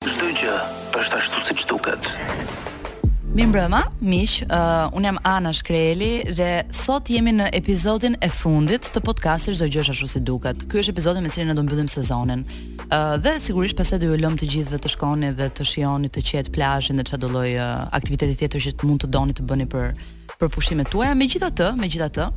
Çdo gjë është ashtu siç duket. Mirëmbrëma, miq, uh, unë jam Ana Shkreli dhe sot jemi në epizodin e fundit të podcastit Çdo gjë është ashtu si duket. Ky është epizodi me cilin ne do mbyllim sezonin. Uh, dhe sigurisht pastaj do ju lëm të gjithëve të shkoni dhe të shijoni të qetë plazhin dhe çfarëdo lloj uh, aktiviteti tjetër që mund të doni të bëni për për pushimet tuaja. Megjithatë, megjithatë,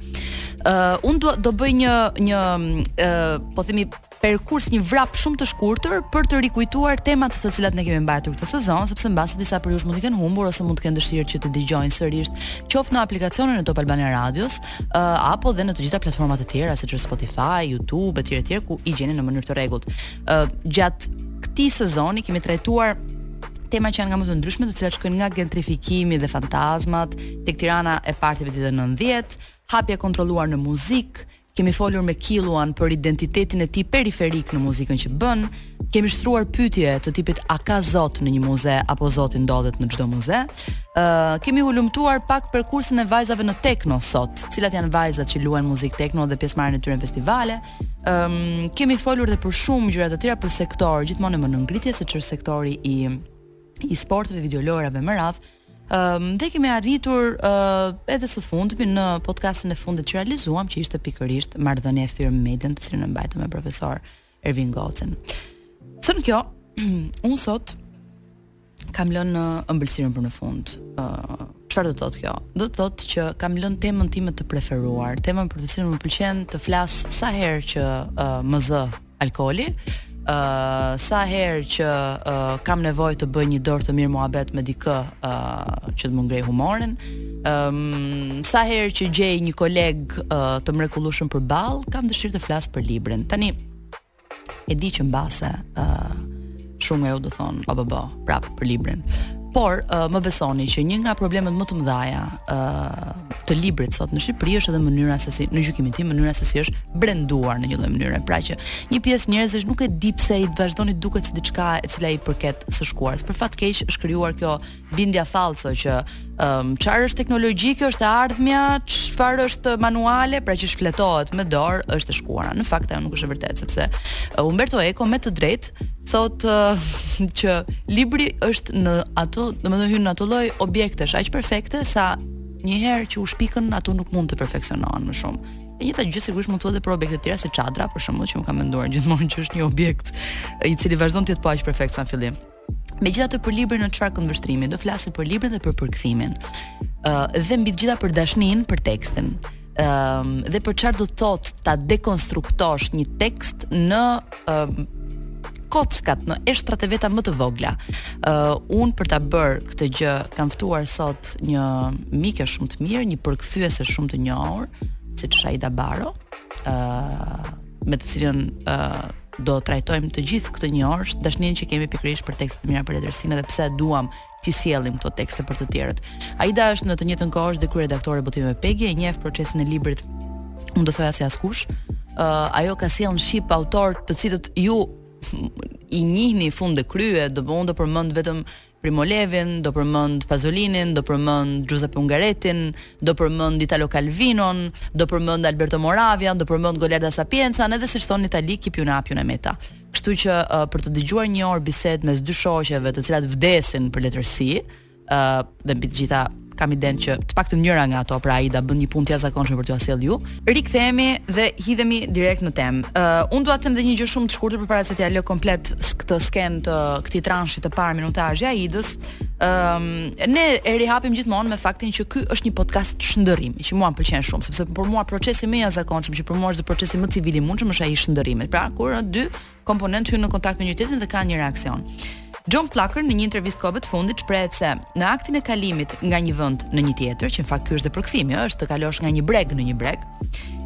uh, unë do do bëj një një uh, po themi perkurs një vrap shumë të shkurtër për të rikujtuar temat të cilat ne kemi mbajtur këtë sezon, sepse mbase disa prej jush mund të kenë humbur ose mund të kenë dëshirë që të dëgjojnë sërish, qoftë në aplikacionin e Top Albania Radios, uh, apo dhe në të gjitha platformat e tjera siç është Spotify, YouTube etj etj ku i gjeni në mënyrë të rregullt. Uh, gjatë këtij sezoni kemi trajtuar tema që janë nga më të ndryshme, të cilat shkojnë nga gentrifikimi dhe fantazmat tek Tirana e party-ve të 90, hapja e kontrolluar në muzikë, Kemi folur me Killuan për identitetin e tij periferik në muzikën që bën, kemi shtruar pyetje të tipit a ka Zot në një muze apo Zoti ndodhet në çdo muze. Ë uh, kemi hulumtuar pak perkursin e vajzave në tekno sot. Cilat janë vajzat që luajnë muzikë tekno dhe pjesëmarrjen e tyre në festivale? Ëm um, kemi folur edhe për shumë gjëra të tjera për sektor, gjithmonë më në ngritje siç është sektori i i sporteve, videolojrave me radhë, Ëm dhe kemi arritur ë uh, edhe së fundmi në podcastin e fundit që realizuam, që ishte pikërisht marrëdhënia e fëmijëve me median të cilën e mbajtëm me profesor Ervin Gocin. Thënë kjo, un sot kam lënë uh, ëmbëlsirën për në fund. ë uh, Çfarë do të thotë kjo? Do të thotë që kam lënë temën time të preferuar, temën për të cilën më pëlqen të flas sa herë që uh, më zë alkooli. Ë uh, sa herë që uh, kam nevojë të bëj një dorë të mirë muhabet me dikë uh, që të më ngrejë humorin. Ëm um, sa herë që gjej një koleg uh, të mrekullueshëm përballë, kam dëshirë të flas për librin. Tani e di që mbase ë uh, Shumë nga ju do thonë, obobo, prapë për librin. Por, uh, më besoni që një nga problemet më të mëdhaja uh, të librit sot në Shqipëri është edhe mënyra se si, në gjykimin tim, mënyra se si është brenduar në një lloj mënyre. Pra që një pjesë njerëzish nuk e di pse i vazhdon i duket si diçka e cila i përket së shkuarës. Për fat keq është krijuar kjo bindja fallso që um, çfarë është teknologji, kjo është e ardhmja, çfarë është manuale, pra që shfletohet me dorë, është e shkuara. Në fakt kjo nuk është e vërtetë, sepse uh, Umberto Eco me të drejtë thotë uh, që libri është në ato, domethënë hyn në ato lloj objektesh aq perfekte sa një herë që u shpikën ato nuk mund të perfeksionohen më shumë. E njëta gjë sigurisht mund të thuhet për objekte të tjera si çadra, për shembull, që unë kam menduar gjithmonë që është një objekt i cili vazhdon të jetë po aq perfekt sa në fillim. Megjithatë për librin në çfarë këndvështrimi, do flasim për librin dhe për përkthimin. Ë uh, dhe mbi të gjitha për dashninë për tekstin. Ë uh, dhe për çfarë do të thotë ta dekonstruktosh një tekst në uh, kockat në eshtrat e veta më të vogla. Ë uh, unë për ta bërë këtë gjë kam ftuar sot një mike shumë të mirë, një përkthyese shumë të njohur, siç është Aida Baro. Ë uh, me të cilën ë uh, do trajtojmë të gjithë këtë një orë dashninë që kemi pikërisht për tekstet e mira për letërsinë dhe pse duam t'i sjellim këto tekste për të tjerët. Aida është në të njëjtën kohë është dhe kryeredaktore e botimeve Pegi, e njeh procesin e librit. Unë do thoya si askush, ë uh, ajo ka sjellë në shqip autorë të cilët ju i njihni fund e krye, do mund të përmend vetëm Primo Levin, do përmend Pazolinin, do përmend Xhuzepe Ungaretin, do përmend Italo Kalvinon, do përmend Alberto Moravian, do përmend Goliarda Sapiencan, edhe siç thonë në Itali chi più ne ha più ne metta. Kështu që për të dëgjuar një orë bisedë mes dy shoqeve të cilat vdesin për letërsi, ë dhe mbi të gjitha Kam idenë që të paktën njëra nga ato, pra Aida bën një punë të jashtëzakonshme për t'jua sjellë ju. Rikthehemi dhe hidhemi direkt në temë. Ë, uh, unë dua të them dhe një gjë shumë të shkurtër përpara se t'ia lë komplet këtë skenë të këtij transhi të parë minutazhi Aidës. Ë, um, ne e rihapim gjithmonë me faktin që ky është një podcast shndërrimi, që mua më pëlqen shumë, sepse për mua procesi më i jashtëzakonshëm që për mua është procesi më civil i mundshëm është ai i shndërrimit. Pra, kur në dy komponentë hynë në kontakt me njëri-tjetrin dhe kanë një reaksion. John Plucker në një intervistë kohëve të fundit shprehet se në aktin e kalimit nga një vend në një tjetër, që në fakt ky është dhe përkthimi, ëh, është të kalosh nga një breg në një breg,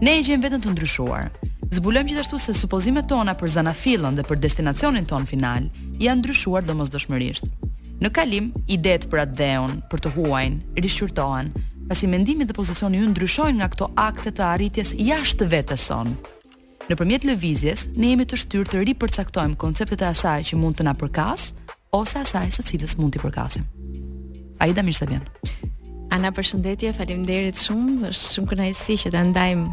ne e gjejmë veten të ndryshuar. Zbulojmë gjithashtu se supozimet tona për zanafillën dhe për destinacionin tonë final janë ndryshuar domosdoshmërisht. Në kalim, idetë për atdheun, për të huajin, rishqyrtohen, pasi mendimi dhe pozicioni ynë ndryshojnë nga këto akte të arritjes jashtë vetes sonë. Nëpërmjet lëvizjes, ne jemi të shtyrë të ripërcaktojmë konceptet e asaj që mund të na përkasë ose asaj së cilës mund t'i përkasim. Aida mirë se vjen. Ana përshëndetje, faleminderit shumë. Është shumë kënaqësi që ta ndajmë.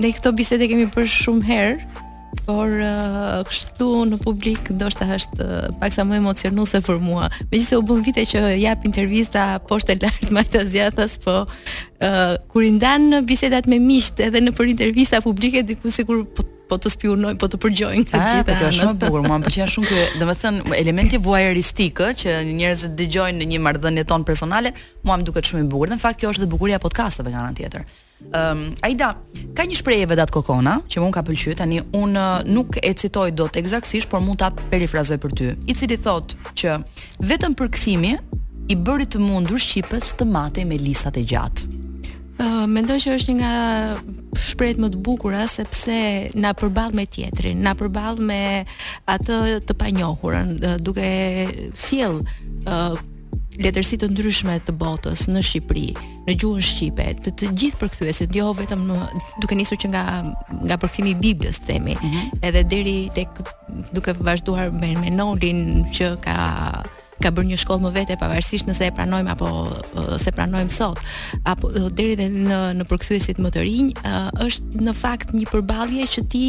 Ne këto bisede i kemi bërë shumë herë, por uh, kështu në publik ndoshta është uh, paksa më emocionuese për mua. Megjithëse u bënë vite që jap intervista poshtë e lart majtas djathtas, po Uh, kur i ndan bisedat me miqtë edhe nëpër intervista publike diku sikur po po të spiunojnë, po të përgjojnë të ah, gjitha. Po kjo është shumë e bukur, mua më pëlqen shumë ky, domethënë elementi vuajeristik që njerëzit dëgjojnë një marrëdhënie tonën personale, mua më duket shumë i bukur. Në fakt kjo është dhe bukuria e podcasteve nga ana tjetër. Ëm, um, Aida, ka një shprehje Vedat Kokona që mua më ka pëlqyer tani, unë nuk e citoj dot ekzaktësisht, por mund ta perifrazoj për ty, i cili thotë që Vetëm përkthimi i bëri të mundur shqipes të matej me lisat e gjatë. Uh, mendoj që është një nga shprehjet më të bukura sepse na përball me tjetrin, na përball me atë të panjohurën, duke sjell uh, letërsi të ndryshme të botës në Shqipëri, në gjuhën shqipe, të të gjithë përkthyesit, jo vetëm në, duke nisur që nga nga përkthimi i Biblës themi, mm -hmm. edhe deri tek duke vazhduar me me Nolin që ka ka bërë një shkollë më vete pavarësisht nëse e pranojmë apo s'e pranojmë sot apo deri dhe në në përkthyesit më të rinj është në fakt një përballje që ti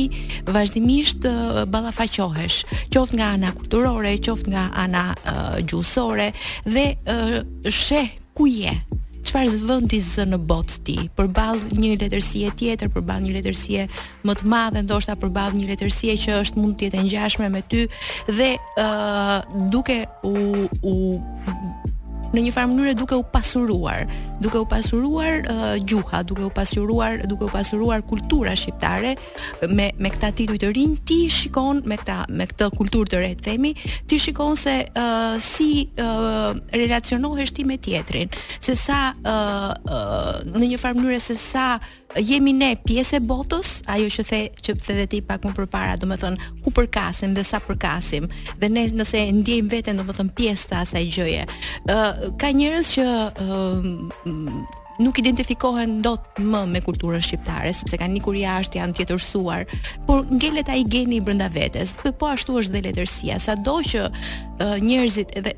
vazhdimisht ballafaqohesh qoftë nga ana kulturore qoftë nga ana gjuhësore dhe sheh ku je çfarë vendi zë në botë ti përballë një letërsie tjetër përballë një letërsie më të madhe ndoshta përballë një letërsie që është mund të jetë e ngjashme me ty dhe ë uh, duke u u në një farë mënyre duke u pasuruar, duke u pasuruar uh, gjuha, duke u pasuruar, duke u pasuruar kultura shqiptare me me këta tituj të rinj, ti shikon me këta me këtë kulturë të re të themi, ti shikon se uh, si uh, relacionohesh ti me tjetrin, se sa uh, uh, në një farë mënyre se sa jemi ne pjesë e botës, ajo që the që the dhe ti pak më përpara, domethënë ku përkasim dhe sa përkasim dhe ne nëse e ndjejmë veten domethënë pjesë të asaj gjëje. Ë uh, ka njerëz që uh, nuk identifikohen dot më me kulturën shqiptare, sepse kanë ikur jashtë, janë tjetërsuar, por ngelet ai geni brenda vetes. Dhe po ashtu është dhe letërsia, sado që uh, njerëzit edhe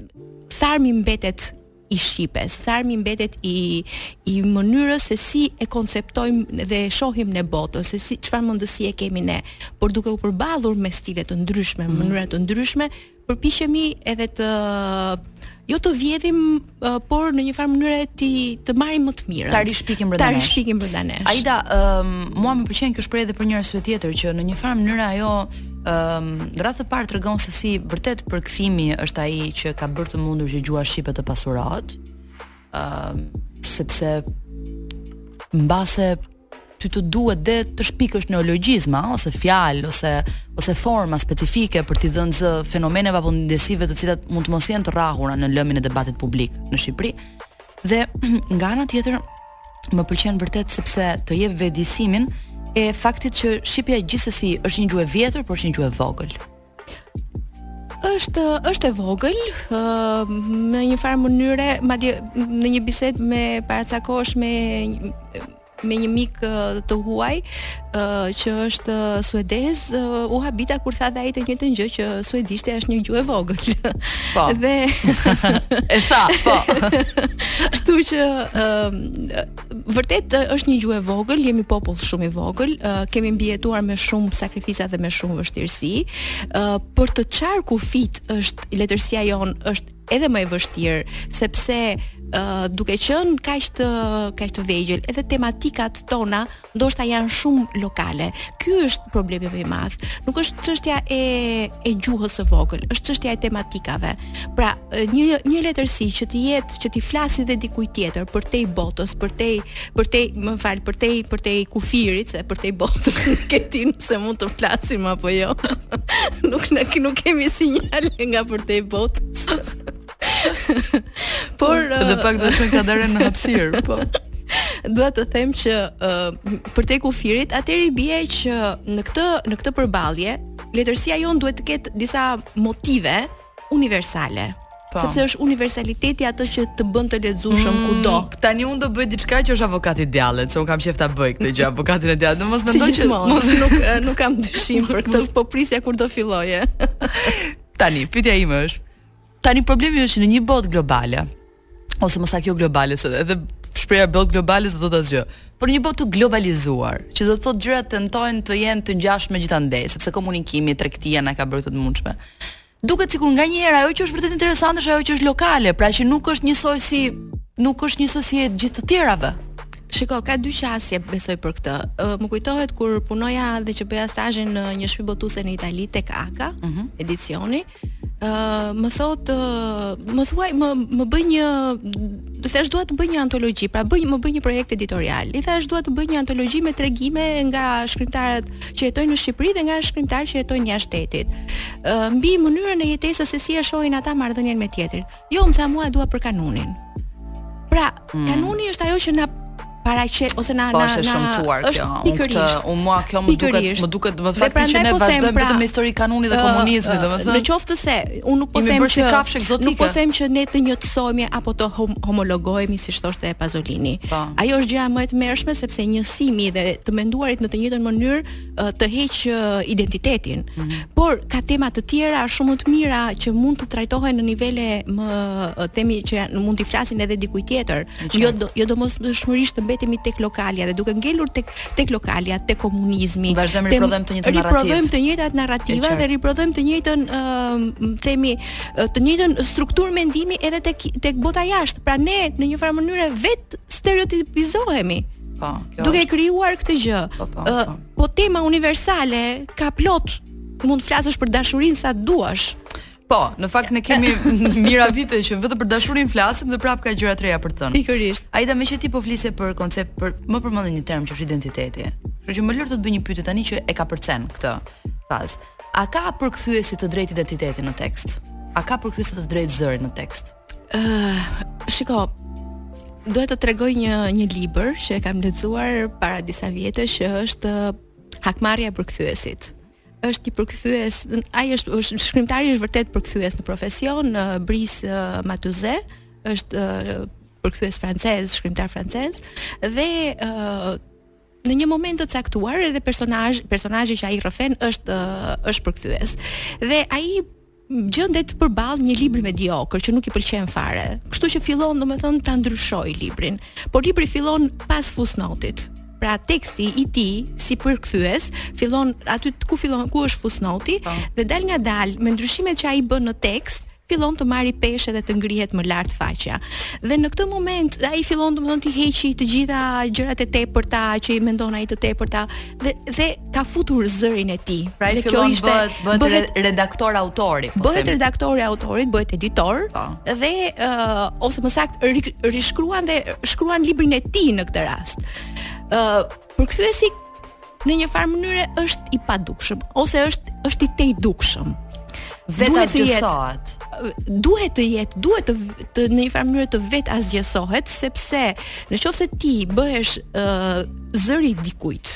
tharmi mbetet i shqipes, tharmi mbetet i i mënyrës se si e konceptojmë dhe e shohim ne botën, se si çfarë mendësie kemi ne. Por duke u përballur me stile të ndryshme, mm. mënyra të ndryshme, përpiqemi edhe të jo të vjedhim, uh, por në një farë mënyre ti të marrim më të mirën. Ta rishpikim brenda nesh. Ta rishpikim brenda nesh. Aida, um, mua më pëlqen kjo shprehje edhe për një arsye tjetër që në një farë mënyre ajo Ëm, në radhë të parë tregon se si vërtet përkthimi është ai që ka bërë të mundur që gjuha shqipe të pasurohet. Ëm, sepse mbase ty të duhet dhe të shpikësh neologjizma ose fjalë ose ose forma specifike për t'i dhënë zë fenomeneve apo ndjesive të cilat mund të mos jenë të rrahura në lëmin e debatit publik në Shqipëri. Dhe nga ana tjetër më pëlqen vërtet sepse të jep vetëdijësimin e faktit që shqipja gjithsesi është një gjuhë e vjetër, por është një gjuhë e vogël. Është është e vogël, ë në një farë mënyre, madje në një bisedë me para ca kohësh me me një mik të huaj ë që është suedez u habita kur tha dhe ai të njëjtën gjë që suedishtja është një gjuhë e vogël. Po. dhe e tha, po. Kështu që ë vërtet është një gjuhë e vogël, jemi popull shumë i vogël, ë kemi mbijetuar me shumë sakrifica dhe me shumë vështirësi. ë për të çarë kufijtë është letërsia jonë është edhe më e vështirë, sepse uh, duke qenë kaq të kaq të vegjël, edhe tematikat tona ndoshta janë shumë lokale. Ky është problemi më i madh. Nuk është çështja e e gjuhës së vogël, është çështja e tematikave. Pra, një një letërsi që të jetë që t'i flasi dhe dikujt tjetër përtej botës, përtej përtej, më fal, përtej përtej kufirit, se përtej botës nuk e di nëse mund të flasim apo jo. nuk na nuk kemi sinjale nga përtej botës. Por edhe pak do të çojnë Kadarenë në hapësirë, po. dua të them që uh, përtej kufirit atëherë i bie që në këtë në këtë përballje letërsia jonë duhet të ketë disa motive universale. Po. Sepse është universaliteti atë që të bën të lexueshëm mm, kudo. Tani unë do bëj diçka që është avokati i djallit, se unë kam qejf ta bëj këtë gjë avokatin e djallit. Mos mendo se që mos nuk nuk kam dyshim për këtë, po prisja kur do filloje. Tani pyetja ime është, tani problemi është në një botë globale. ose më sa kjo globale se edhe shprehja botë globale s'thotë asgjë. Por në një botë të globalizuar, që do të thotë gjërat tentojnë të jenë të ngjashme gjithandej, sepse komunikimi, tregtia na ka bërë këto të mundshme. Duket sikur nganjëherë ajo që është vërtet interesante është ajo që është lokale, pra që nuk është njësoj si nuk është njësoj si e gjithë të tjerave. Shiko, ka dy qasje besoj për këtë. Uh, më kujtohet kur punoja dhe që bëja stazhin në një shtëpi botuese në Itali tek Aka, uh mhm. -huh. edicioni, më thotë uh, më thuaj më më bëj një i thashë dua të bëj një antologji, pra bëj më bëj një projekt editorial. I thashë dua të bëj një antologji me tregime nga shkrimtarët që jetojnë në Shqipëri dhe nga shkrimtarë që jetojnë jashtë shtetit. Uh, mbi mënyrën e jetesës se si e shohin ata marrëdhënien me tjetrin. Jo, më tha mua e dua për kanunin. Pra, mm. kanuni është ajo që na paraqet ose na po, na është shëmtuar kjo. Pikërisht. Unë këtë, mua kjo më duket, më duket do të thotë pra që ne po vazhdojmë pra, vetëm histori kanuni dhe komunizmi, do të thotë. Në qoftë se unë nuk po them që kafshë ekzotike. Nuk po them që ne të njëjtësohemi apo të hom homologohemi siç thoshte e Pazolini. Pa. Po. Ajo është gjëja më e tmerrshme sepse njësimi dhe të menduarit në të njëjtën mënyrë të heq identitetin. Mm -hmm. Por ka tema të tjera shumë më të mira që mund të trajtohen në nivele më themi që janë mund t'i flasin edhe dikujt tjetër. Jo do, jo domosdoshmërisht të mbetemi tek lokalja dhe duke ngelur tek tek lokalja, tek komunizmi. Vazhdojmë të riprodhojmë të njëjtat narrativa. Riprodhojmë të njëjtat narrativa dhe riprodhojmë të njëjtën uh, themi të njëjtën strukturë mendimi edhe tek tek bota jashtë. Pra ne në një farë mënyre vetëstereotipizohemi. Po, kjo duke është... krijuar këtë gjë. Po, po, po. po tema universale ka plot mund të flasësh për dashurinë sa duash. Po, në fakt ne kemi mijëra vite që vetëm për dashurinë flasim dhe prapë ka gjëra të reja për të thënë. Pikërisht. Aida meqë ti po flisje për koncept por më përmende një term që është identiteti. Kështu që më lë të të bëj një pyetje tani që e kapërcen këtë fazë. A ka përkthyesi të drejtë identiteti në tekst? A ka përkthyesi të drejtë zëri në tekst? Uh, shiko, duhet të tregoj një një libër që e kam lexuar para disa vjetësh që është Hakmarrja e përkthyesit. Është i përkthyes, ai është, është shkrimtari është vërtet përkthyes në profesion, Bris uh, Matuze, është uh, përkthyes francez, shkrimtar francez dhe uh, në një moment të caktuar edhe personazh personazhi që ai rrëfen është uh, është përkthyes. Dhe ai gjendet përballë një libri mediokër që nuk i pëlqen fare. Kështu që fillon, domethënë, ta ndryshojë librin. Por libri fillon pas fusnotit. Pra teksti i tij si përkthyes fillon aty ku fillon ku është fusnoti po. dhe dalëngadalë me ndryshimet që ai bën në tekst fillon të marrë peshë dhe të ngrihet më lart faqja. Dhe në këtë moment ai fillon domethënë të heqë të gjitha gjërat e tepërta që i mendon ai të tepërta dhe dhe ka futur zërin e tij. Pra dhe kjo ishte bëhet, bëhet, bëhet redaktor i autorit. Po bëhet, themi, redaktor i autorit, bëhet editor po. Po. dhe uh, ose më saktë rishkruan dhe shkruan librin e tij në këtë rast. ë uh, Përkthyesi në një farë mënyre është i padukshëm ose është është i tejdukshëm. Vetasgjësohet. Duhet të jetë, duhet të, të në një farë mënyre të vetasgjësohet sepse në qoftë se ti bëhesh uh, zëri i dikujt,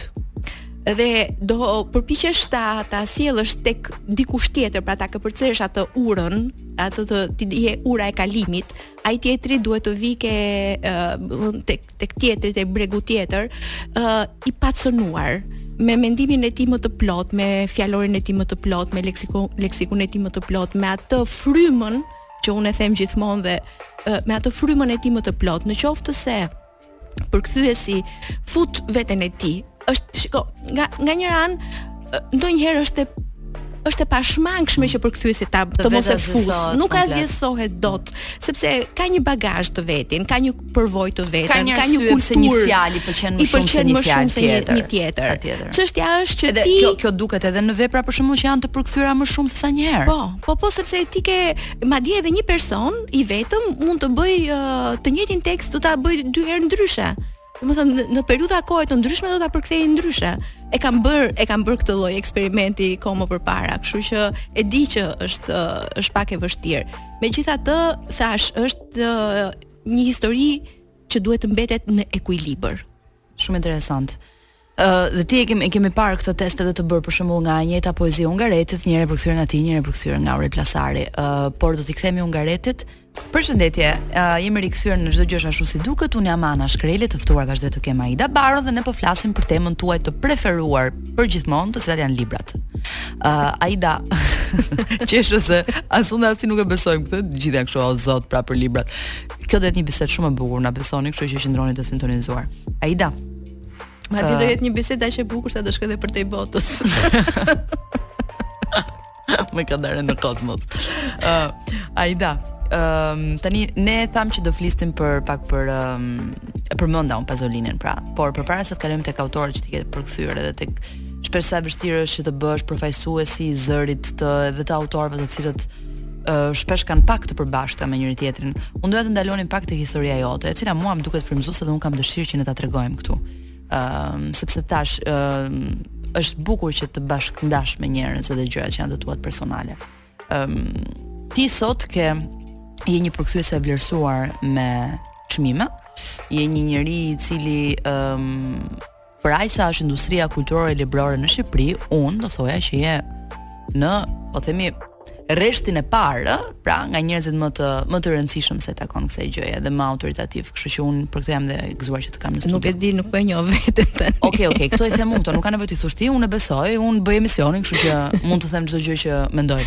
dhe do përpiqesh ta ta sjellësh tek dikush tjetër pra ta kapërcesh atë urën atë të ti je ura e kalimit ai tjetri duhet të vijë uh, tek tek tjetri te bregu tjetër ë uh, i pacenuar me mendimin e tij më të plotë, me fjalorin e tij më të plotë, me leksikun leksikun e tij më të plotë, me atë frymën që unë e them gjithmonë dhe uh, me atë frymën e tij më të plotë, në qoftë se përkthyesi fut veten e tij Është shiko, nga nga njëra anë ndonjëherë është e është e pashmangshme që përkthyesi ta të mos e fusë. Nuk asgjësohet dot, sepse ka një bagazh të vetin, ka një përvojë të vetën, ka një, ka një kulturë se një fjalë i pëlqen më shumë se një fjalë tjetër. Një tjetër. Çështja është që edhe, ti kjo kjo duket edhe në vepra për shembull që janë të përkthyera më shumë sesa një herë. Po, po po sepse ti ke madje edhe një person i vetëm mund të bëjë uh, të njëjtin tekst do ta bëjë dy herë ndryshe. Domethënë në periudha kohe të ndryshme do ta përkthej ndryshe. E kam bërë, e kam bërë këtë lloj eksperimenti kohë më përpara, kështu që e di që është është pak e vështirë. Megjithatë, thashë, është një histori që duhet të mbetet në ekuilibër. Shumë interesant. Ë dhe ti e kemi, e kemi parë këtë test edhe të bërë për shembull nga e njëjta poezi e Ungaretit, njëra e përkthyer nga ti, njëra e përkthyer nga Aurel Plasari. Ë por do t'i kthehemi Ungaretit. Përshëndetje. Uh, jemi rikthyer në çdo gjë ashtu si duket. Unë jam Ana Shkreli, të ftuar vazhdoj të kem Aida Baro dhe ne po flasim për temën tuaj të preferuar për gjithmonë, të cilat janë librat. Uh, Aida, qesh se as unë as ti nuk e besojmë këtë, të gjithë janë kështu o zot pra për librat. Kjo do të jetë një bisedë shumë e bukur, na besoni, kështu që qëndroni të sintonizuar. Aida, Madje do jetë një bisedë aq e bukur sa do shkojë edhe përtej botës. Me Kadarenë në kosmos. Ë, uh, Aida, um, tani ne thamë që do flisnim për pak për um, përmenda unë Pazolinën, pra. Por përpara se të kalojmë tek autorët që ti ke përkthyer edhe tek shpesh sa e vështirë është që të bëhesh përfaqësuesi i zërit të edhe të autorëve të cilët shpesh kanë pak të përbashkëta me njëri-tjetrin. Unë doja të ndalonim pak tek historia jote, e cila mua më duket frymëzuese dhe unë kam dëshirë që ne ta tregojmë këtu. Ëm, uh, sepse tash ë uh, është bukur që të bashkëndash me njerëz edhe gjëra që janë të tuat personale. Ëm, um, ti sot ke je një përkthyese e vlerësuar me çmime. Je një njeri i cili ëm um, Për aq sa është industria kulturore librore në Shqipëri, unë do thoja që je në, po themi, rreshtin e parë, ë? pra nga njerëzit më të më të rëndësishëm sa i takon kësaj gjëje dhe më autoritativë, kështu që unë për këtë jam dhe e gëzuar që të kam në studio. Nuk e di, nuk po e njoh veten tani. Okej, okay, okej, okay, këto i them unë, këto nuk ka nevojë t'i thuash ti, unë e besoj, unë bëj emisionin, kështu që mund të them çdo gjë që mendoj.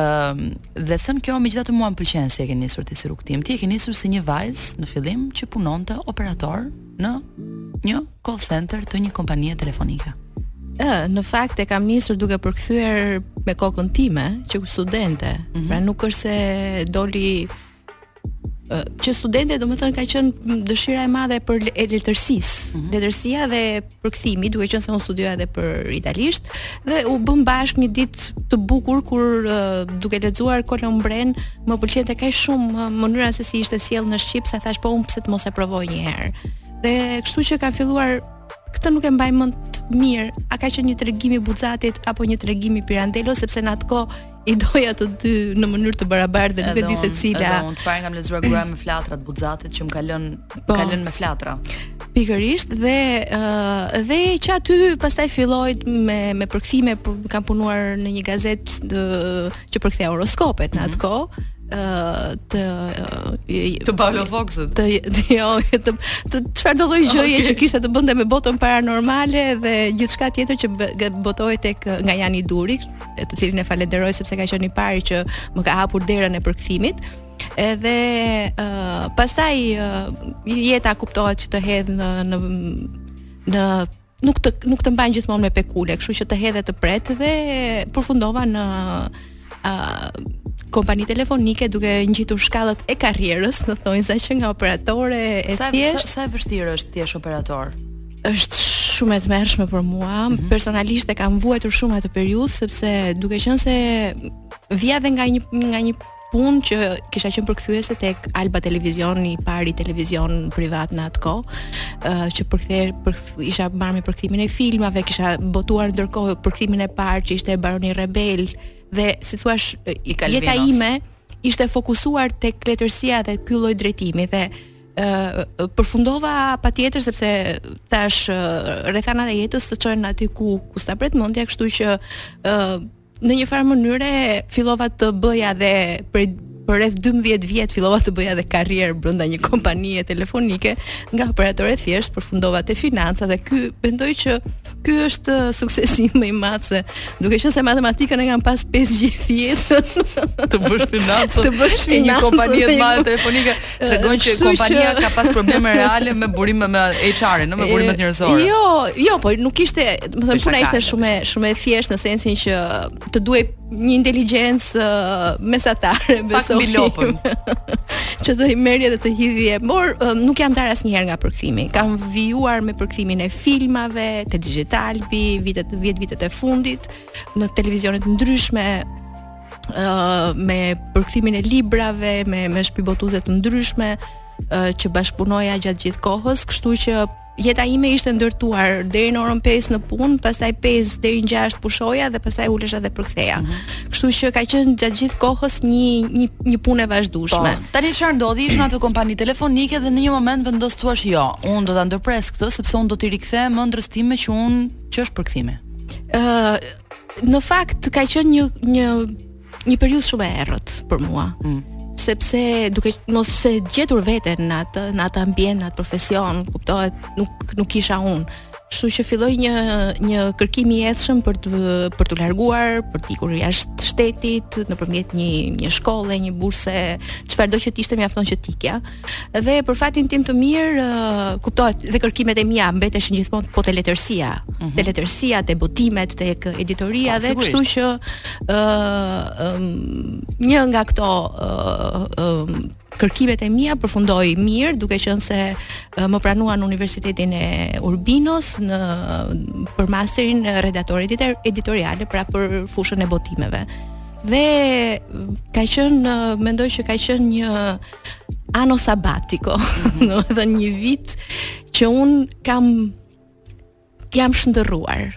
Ëm, uh, dhe thënë kjo megjithatë mua më pëlqen se e ke nisur ti si rrugëtim. Ti e ke nisur si një vajzë në fillim që punonte operatore në një call center të një kompanie telefonike. Ë, në fakt e kam nisur duke përkthyer me kokën time që studente. Mm -hmm. Pra nuk është se doli që studente domethënë ka qenë dëshira e madhe për e letërsisë mm -hmm. letërsia dhe përkthimi duke qenë se unë studioja dhe për italisht dhe u bënë bashkë një ditë të bukur kur duke lexuar Kolombren më pëlqente kaq shumë mënyra se si ishte sjellë në shqip sa thashë po unë pse të mos e provoj një herë. Dhe kështu që ka filluar këtë nuk e mbaj mend mirë, a ka qenë një tregim i Buxatit apo një tregim i Pirandelos sepse në atë kohë i doja të dy në mënyrë të barabartë dhe nuk e di se cila. Edhe unë të parën kam lexuar gruaja me flatra të Buxatit që më ka lënë po, ka lënë me flatra. Pikërisht dhe uh, dhe që aty pastaj filloi me me përkthime po, kam punuar në një gazetë që përktheja horoskopet në atë mhm. kohë të të Paulo Foxit. Të jo, të të çfarëdo lloj gjëje që kishte të bënte me botën paranormale dhe gjithçka tjetër që botohej tek nga Jani Duri, të cilin e falenderoj sepse ka qenë i pari që më ka hapur derën e përkthimit. Edhe uh, pastaj uh, jeta kuptohet që të hedh në në në nuk të nuk të mban gjithmonë me pekule, kështu që të hedh e të pret dhe përfundova në ë uh, kompani telefonike duke ngjitur shkallët e karrierës, në thonjëza, që nga operatore e sa, thjesht. Sa, sa e vështirë është të jesh operator? Është shumë e tmerrshme për mua. Mm -hmm. Personalisht e kam vuajtur shumë atë periudhë sepse duke qenë se vija dhe nga një nga një punë që kisha qenë përkthyese tek Alba Televizion, i pari televizion privat në atë kohë, uh, që përktheja për, isha marrë me përkthimin e filmave, kisha botuar ndërkohë përkthimin e parë që ishte Baroni Rebel dhe si thua jeta ime ishte fokusuar tek letërsia dhe ky lloj drejtimi dhe uh, përfundova patjetër sepse tash uh, rrethanat e jetës të çojnë aty ku ku s'ta pret mendja, kështu që uh, në një farë mënyre fillova të bëja dhe për për rreth 12 vjet fillova të bëja dhe karrierë brenda një kompanie telefonike nga operatore e thjeshtë përfundova te financa dhe ky mendoj që ky është uh, suksesi më i madh se duke qenë se matematikën e kam pas 5 gjithë jetën të bësh financa të bësh financa në një kompani të madhe telefonike tregon që kompania ka pas probleme reale me burim me HR-in, në me burimet njerëzore. Jo, jo, po nuk ishte, domethënë, puna ishte shumë e, shumë e thjeshtë në sensin që të duhej një inteligjencë uh, mesatare besoj. Pak lopën. që t'i merrje dhe të hidhje, por um, nuk jam ndar asnjëherë nga përkthimi. Kam vijuar me përkthimin e filmave, te Digitalbi, vitet 10 vitet e fundit në televizione të ndryshme, me përkthimin e librave, me me shpi botuese të ndryshme uh, që bashkëpunoja gjatë gjithë kohës, kështu që jeta ime ishte ndërtuar deri në orën 5 në punë, pastaj 5 deri në 6 pushoja dhe pastaj ulesha dhe përktheja. Mm -hmm. Kështu që ka qenë gjatë gjithë kohës një një një punë e vazhdueshme. Po, tani çfarë ndodhi? Ishe në atë kompani telefonike dhe në një moment vendos thua se jo, unë do ta ndërpres këtë sepse unë do t'i rikthem ëndrrës time që unë që është përkthimi. Ëh, uh, Në fakt ka qenë një një një periudhë shumë e errët për mua. Mm. Sepse duke mos e gjetur veten në atë në atë ambient, në atë profesion, kuptohet, nuk nuk kisha unë. Kështu që filloi një një kërkim i ethshëm për të për t'u larguar, për të ikur jashtë shtetit nëpërmjet një një shkolle, një burse, çfarëdo që të ishte mjafton që t'ikja. Dhe për fatin tim të mirë, uh, kuptohet dhe kërkimet e mia mbeteshin gjithmonë po te letërsia, mm -hmm. te letërsia, te botimet, te editoria po, po, dhe kështu që ë uh, um, një nga këto ë uh, um, kërkimet e mia përfundoi mirë, duke qenë se uh, më pranuan në Universitetin e Urbinos në për masterin redattore editoriale, pra për fushën e botimeve dhe ka qenë mendoj që ka qenë një anno sabbatico, mhm. domethënë një vit që un kam jam shndërruar.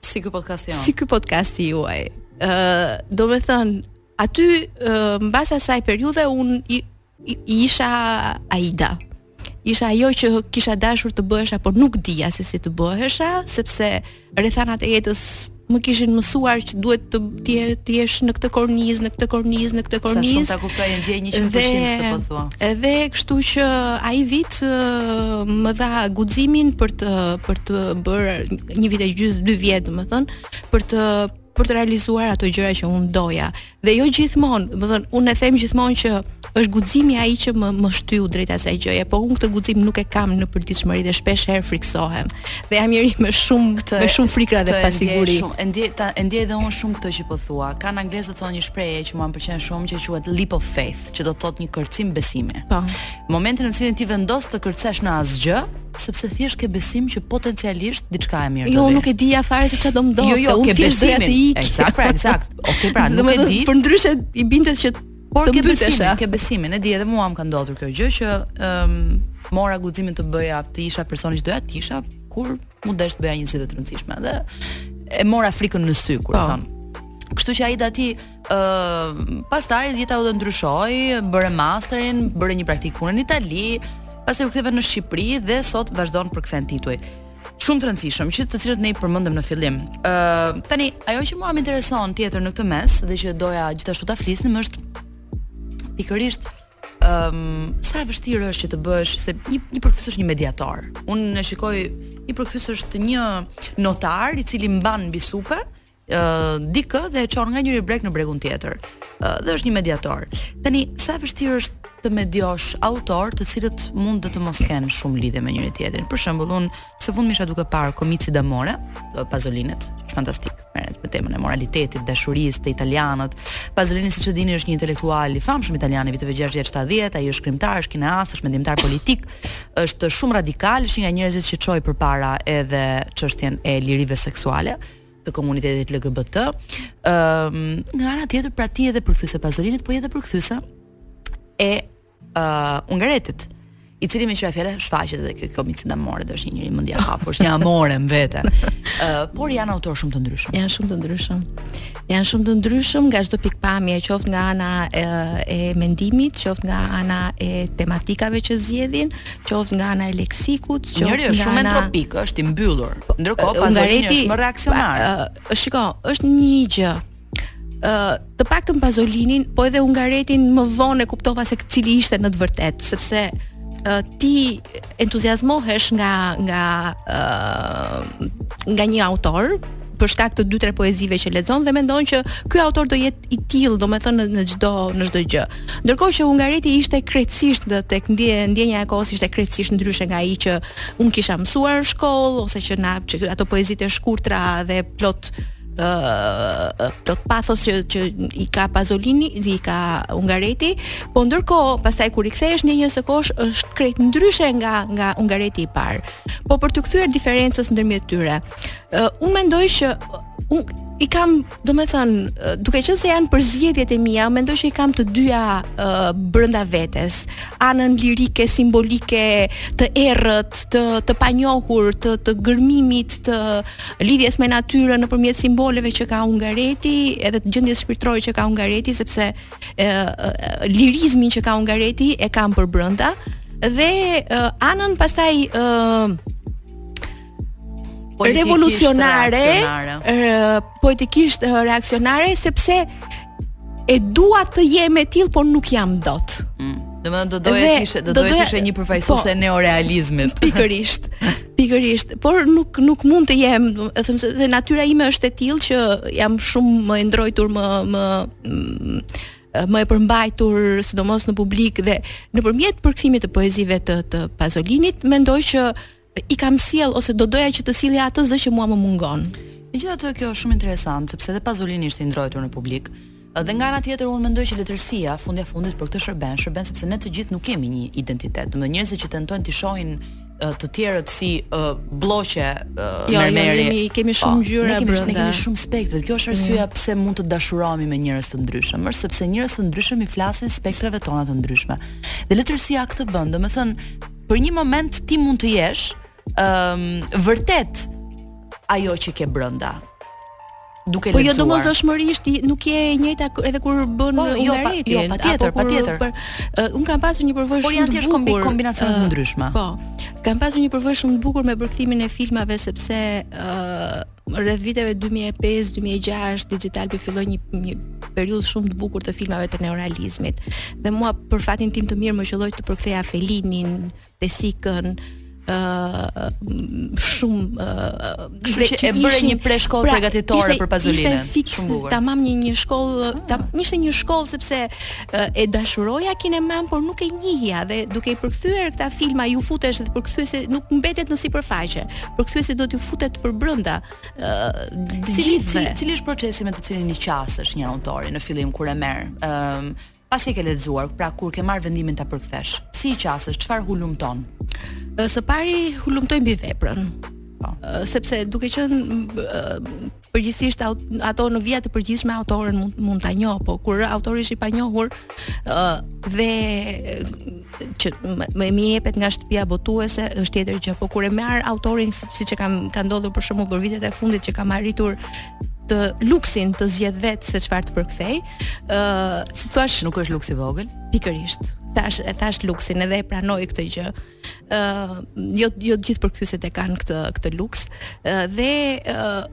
Si ky podcast jam. Si ky podcasti juaj. Ë, uh, domethënë aty uh, mbas asaj periudhe un i, i, isha Aida. isha ajo që kisha dashur të bëhesha, por nuk dija se si të bëhesha, sepse rrethanat e jetës më kishin mësuar që duhet të të je, të jesh në këtë kornizë, në këtë kornizë, në këtë kornizë. Sa shumë ta kuptoj e ndjej 100% dhe, këtë që po thua. Edhe kështu që ai vit më dha guximin për të për të bërë një vit e gjys, dy vjet, domethënë, për të për të realizuar ato gjëra që unë doja. Dhe jo gjithmonë, domethënë, unë e them gjithmonë që është guximi ai që më më shtyu drejt asaj gjëje, po unë këtë guxim nuk e kam në përditshmëri dhe shpesh herë friksohem. Dhe jam njeri me shumë këtë, me shumë frikra dhe pasiguri. Shumë, e ndjej ta e ndjej edhe unë shumë këtë që po thua. Kanë anglezët thonë një shprehje që mua më pëlqen shumë që quhet leap of faith, që do të thotë një kërcim besimi. Po. Momentin në cilin ti vendos të kërcesh në asgjë, sepse thjesht ke besim që potencialisht diçka e mirë do të. Jo, unë nuk e dija fare se çfarë do më ndodhte. Jo, jo, unë thjesht doja të ik. Eksakt, pra, eksakt. Okej, pra, nuk e di. Përndryshe i bindet që Por ke besimin, ke besimin, e di edhe mua më ka ndodhur kjo gjë që ëm um, mora guximin të bëja të isha personi që doja të isha kur m'u desh të bëja një zgjedhje të rëndësishme dhe e mora frikën në sy kur po. thon. Kështu që ai dati Ëm, pastaj jeta jote ndryshoi, bëre masterin, bëre një praktikë pune në Itali, pastaj u ktheve në Shqipëri dhe sot vazhdon përkthen tituj shumë të rëndësishëm që të cilët ne i përmendëm në fillim. Ë, tani ajo që mua më intereson tjetër në këtë mes dhe që doja gjithashtu ta flisnim është pikërisht um, sa e vështirë është që të bësh se një një përkthyes është një mediator. Unë e shikoj një përkthyes është një notar, i cili mban mbi supe dikë dhe e çon nga njëri breg në bregun tjetër. Ë dhe është një mediator. Tani sa e vështirë është të mediosh autorë të cilët mund të të mos kenë shumë lidhje me njëri tjetrin. Për shembull, unë së fundmi isha duke parë Comizi d'amore, të Pazolinit, që është fantastik, merret me temën e moralitetit, dashurisë te italianët. Pazolini siç e dini është një intelektual i famshëm italian i viteve 60-70, ai është shkrimtar, është kineast, është mendimtar politik, është shumë radikal, është një nga njerëzit që çoi përpara edhe çështjen e lirive seksuale. të komunitetit LGBT. Ëm um, nga ana tjetër pra ti je dhe përkthyese e Pazolinit, po edhe përkthyese e uh, Ungaretit i cili meqë ra fjala shfaqet edhe te Comizi d'amore dhe është një njeri mendjehapur, është një amore më vete. Uh, por janë autorë shumë të ndryshëm. Janë shumë të ndryshëm. Janë shumë të ndryshëm nga çdo pikëpamje, qoftë nga ana e, e mendimit, qoftë nga ana e tematikave që zgjedhin, qoftë nga ana e leksikut, qoftë nga ana Njëri është shumë entropik, është i mbyllur. Ndërkohë Pazolini është më reaksionar. Uh, shiko, është një gjë. Ë, uh, të paktën Pazolinin, po edhe Ungaretin më vonë e kuptova se kë, cili ishte në të vërtetë, sepse uh, ti entuziazmohesh nga nga uh, nga një autor, për shkak të dy tre poezive që lexon dhe mendon që ky autor do jetë i tillë, domethënë në çdo në çdo gjë. Ndërkohë që Ungareti ishte krejtësisht dhe tek ndje ndjenja e kohës ishte krejtësisht ndryshe nga ai që unë kisha mësuar në shkollë ose nga ato poezitë e shkurtra dhe plot ë uh, plot pathos që që i ka Pazolini dhe i ka Ungareti, po ndërkohë pastaj kur i kthehesh ndjenjës së kohës është krejt ndryshe nga nga Ungareti i parë. Po për t'iu kthyer diferencës ndërmjet tyre. Uh, unë mendoj që unë, i kam domethënë, duke qenë se janë përzgjedhjet e mia, mendoj që i kam të dyja uh, brenda vetes, anën lirike, simbolike, të errët, të, të panjohur, të, të gërmimit, të lidhjes me natyrën nëpërmjet simboleve që ka Ungareti, edhe të gjendjes shpirtërore që ka Ungareti, sepse uh, lirizmin që ka Ungareti e kam përbrenda, dhe uh, anën pastaj... Uh, revolucionare, revolucionare. poetikisht reaksionare sepse e dua të jem e tillë, por nuk jam dot. Mm. Domethënë do doje të ishe, do doje të ishe një përfaqësuese po, e neorealizmit. Pikërisht. Pikërisht, por nuk nuk mund të jem, e them se natyra ime është e tillë që jam shumë më e ndrojtur më më mm, më e përmbajtur sidomos në publik dhe nëpërmjet përkthimit të poezive të të Pazolinit mendoj që i kam sjellë ose do doja që të sillja atë zë që mua më mungon. Megjithatë kjo është shumë interesante sepse edhe Pazolini ishte i ndrojtur në publik. Dhe nga ana tjetër unë mendoj që letërsia fundja fundit për këtë shërben, shërben sepse ne të gjithë nuk kemi një identitet. Domethënë njerëzit që tentojnë t'i shohin të tjerët si uh, blloqe uh mermeri. Jo, jo, kemi kemi po, shumë ngjyra ne kemi, ne kemi shumë spektra. Kjo është arsyeja mm. pse mund të dashurohemi me njerëz të ndryshëm, është sepse njerëz të ndryshëm i flasin spektrave tona të ndryshme. Dhe letërsia këtë bën, domethënë për një moment ti mund të jesh um, vërtet ajo që ke brenda duke lexuar. Po jo domosdoshmërisht nuk je e njëjta edhe kur bën po, jo, pa, jo, patjetër, patjetër. Për, uh, unë kam pasur një përvojë shumë të bukur. Por janë thjesht kombi kombinacione të ndryshme. Po. Kam pasur një përvojë shumë të bukur me përkthimin e filmave sepse uh, rreth viteve 2005-2006 Digital Bi filloi një një periudhë shumë të bukur të filmave të neorealizmit. Dhe mua për fatin tim të mirë më qëlloi të përktheja Felinin, De Sikën, ë uh, shumë uh, kështu që, që e bëre një preshkollë pra, përgatitore ishte, për Pazolinin. Ishte fiks, shumë bukur. Tamam një një shkollë, tam, ishte një shkollë sepse uh, e dashuroja kineman, por nuk e njihja dhe duke i përkthyer këta filma ju futesh dhe përkthyesi nuk mbetet në sipërfaqe. përkthyesi do t'u futet për brenda ë të cili, gjithëve. Cili, cili është procesi me të cilin i qasesh një autori në fillim kur e merr? Ëm um, pasi e ke lexuar, pra kur ke marr vendimin ta përkthesh, si i qasesh, çfarë hulumton? Së pari hulumtoj mbi veprën. Po. Sepse duke qenë përgjithësisht ato në vija të përgjithshme autorin mund mund ta njoh, po kur autori është i panjohur, ë uh, dhe që më jepet nga shtëpia botuese është tjetër gjë, po kur e marr autorin siç e kam ka ndodhur për shembull për vitet e fundit që kam arritur të luksin të zgjedh vetë se çfarë të përkthej. ë uh, si thua, nuk është luks i vogël? Pikërisht. Tash e thashë luksin edhe e pranoj këtë gjë. ë uh, jo jo të gjithë përkthyesit e kanë këtë këtë luks uh, dhe uh,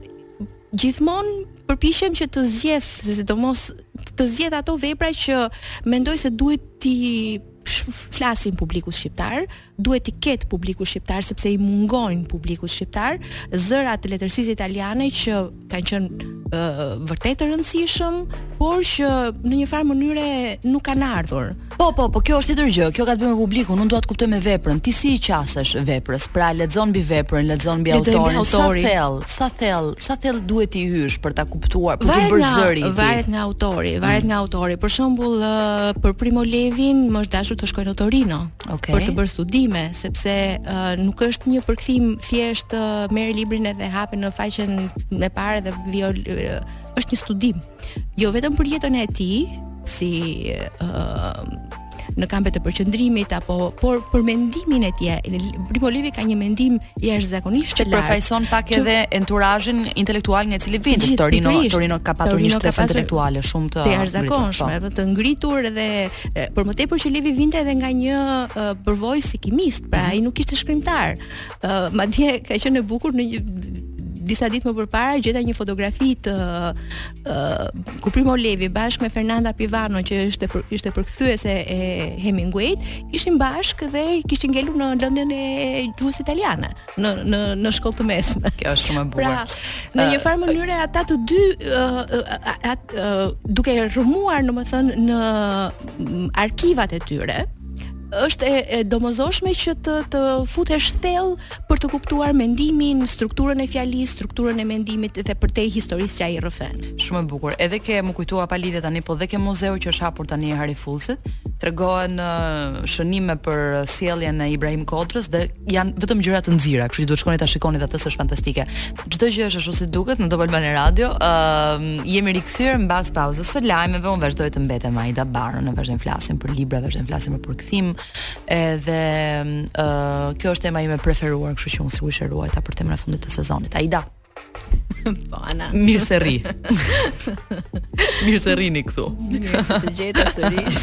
gjithmonë përpiqem që të zgjedh, sidomos të zgjedh ato vepra që mendoj se duhet t'i flasin publikut shqiptar, duhet t'i ketë publiku shqiptar sepse i mungojnë publikut shqiptar zëra të letërsisë italiane që kanë qenë vërtet të rëndësishëm, por që në një farë mënyre nuk kanë ardhur. Po, po, po, kjo është tjetër gjë. Kjo ka të bëjë me publikun. Unë dua të kuptoj me veprën. Ti si i qasesh veprës? Pra lexon mbi veprën, lexon mbi autorin. Lexon Sa thellë, sa thellë, sa thellë duhet t'i hysh për ta kuptuar, për t'u bërë zëri. Varet nga autori, varet mm. nga autori. Për shembull, për Primo Levin më është dashur të shkoj në Torino. okay. për të bërë studime, sepse uh, nuk është një përkthim thjesht uh, merre librin edhe hapi në faqen e parë dhe vjo uh, është një studim. Jo vetëm për jetën e tij si uh, në kampet e përqendrimit apo por për mendimin e tij. Primo Levi ka një mendim jashtëzakonisht të lartë. Që përfaqëson pak edhe enturazhin intelektual nga i cili vjen Torino. Torino ka patur një shtresë intelektuale shumë të jashtëzakonshme, po. të ngritur edhe Për më tepër që Levi vinte edhe nga një uh, përvojë si kimist, pra mhm. ai nuk ishte shkrimtar. Uh, madje ka qenë e bukur në një disa ditë më përpara gjeta një fotografi të uh, ku Primo Levi bashkë me Fernanda Pivano që është për, ishte përkthyese e Hemingwayt, ishin bashkë dhe kishin ngelur në lëndën e gjuhës italiane. në në në shkollë të mesme. Kjo është shumë e bukur. Pra, në një farë mënyre ata të dy uh, uh, uh, duke rrëmuar, domethënë në mm, arkivat e tyre, është e, e domozoshme që të të futesh thellë për të kuptuar mendimin, strukturën e fjalisë, strukturën e mendimit dhe përtej historisë që ai rrëfen. Shumë e bukur. Edhe ky m'u kujtua pa lidhje tani, po dhe ke muzeu që është hapur tani Harry Fultzit, tregohen shënime për sjelljen e Ibrahim Kodrës dhe janë vetëm gjëra të nxira, kështu që duhet shkoni ta shikoni dhe atë se është fantastike. Çdo gjë s'është ashtu si duket në Top Albania Radio. Ëm ehm, uh, jemi rikthyer mbas pauzës së lajmeve, unë vazhdoj të mbetem me Aida Baron, ne vazhdojmë flasim për libra, vazhdojmë flasim për përkthim. Edhe ë uh, kjo është tema ime e preferuar, kështu që unë sigurisht e ruajta për temën e fundit të sezonit. Aida Po Ana. Mirë se rri. Mirë se rrini këtu. Mirë se të gjeta sërish.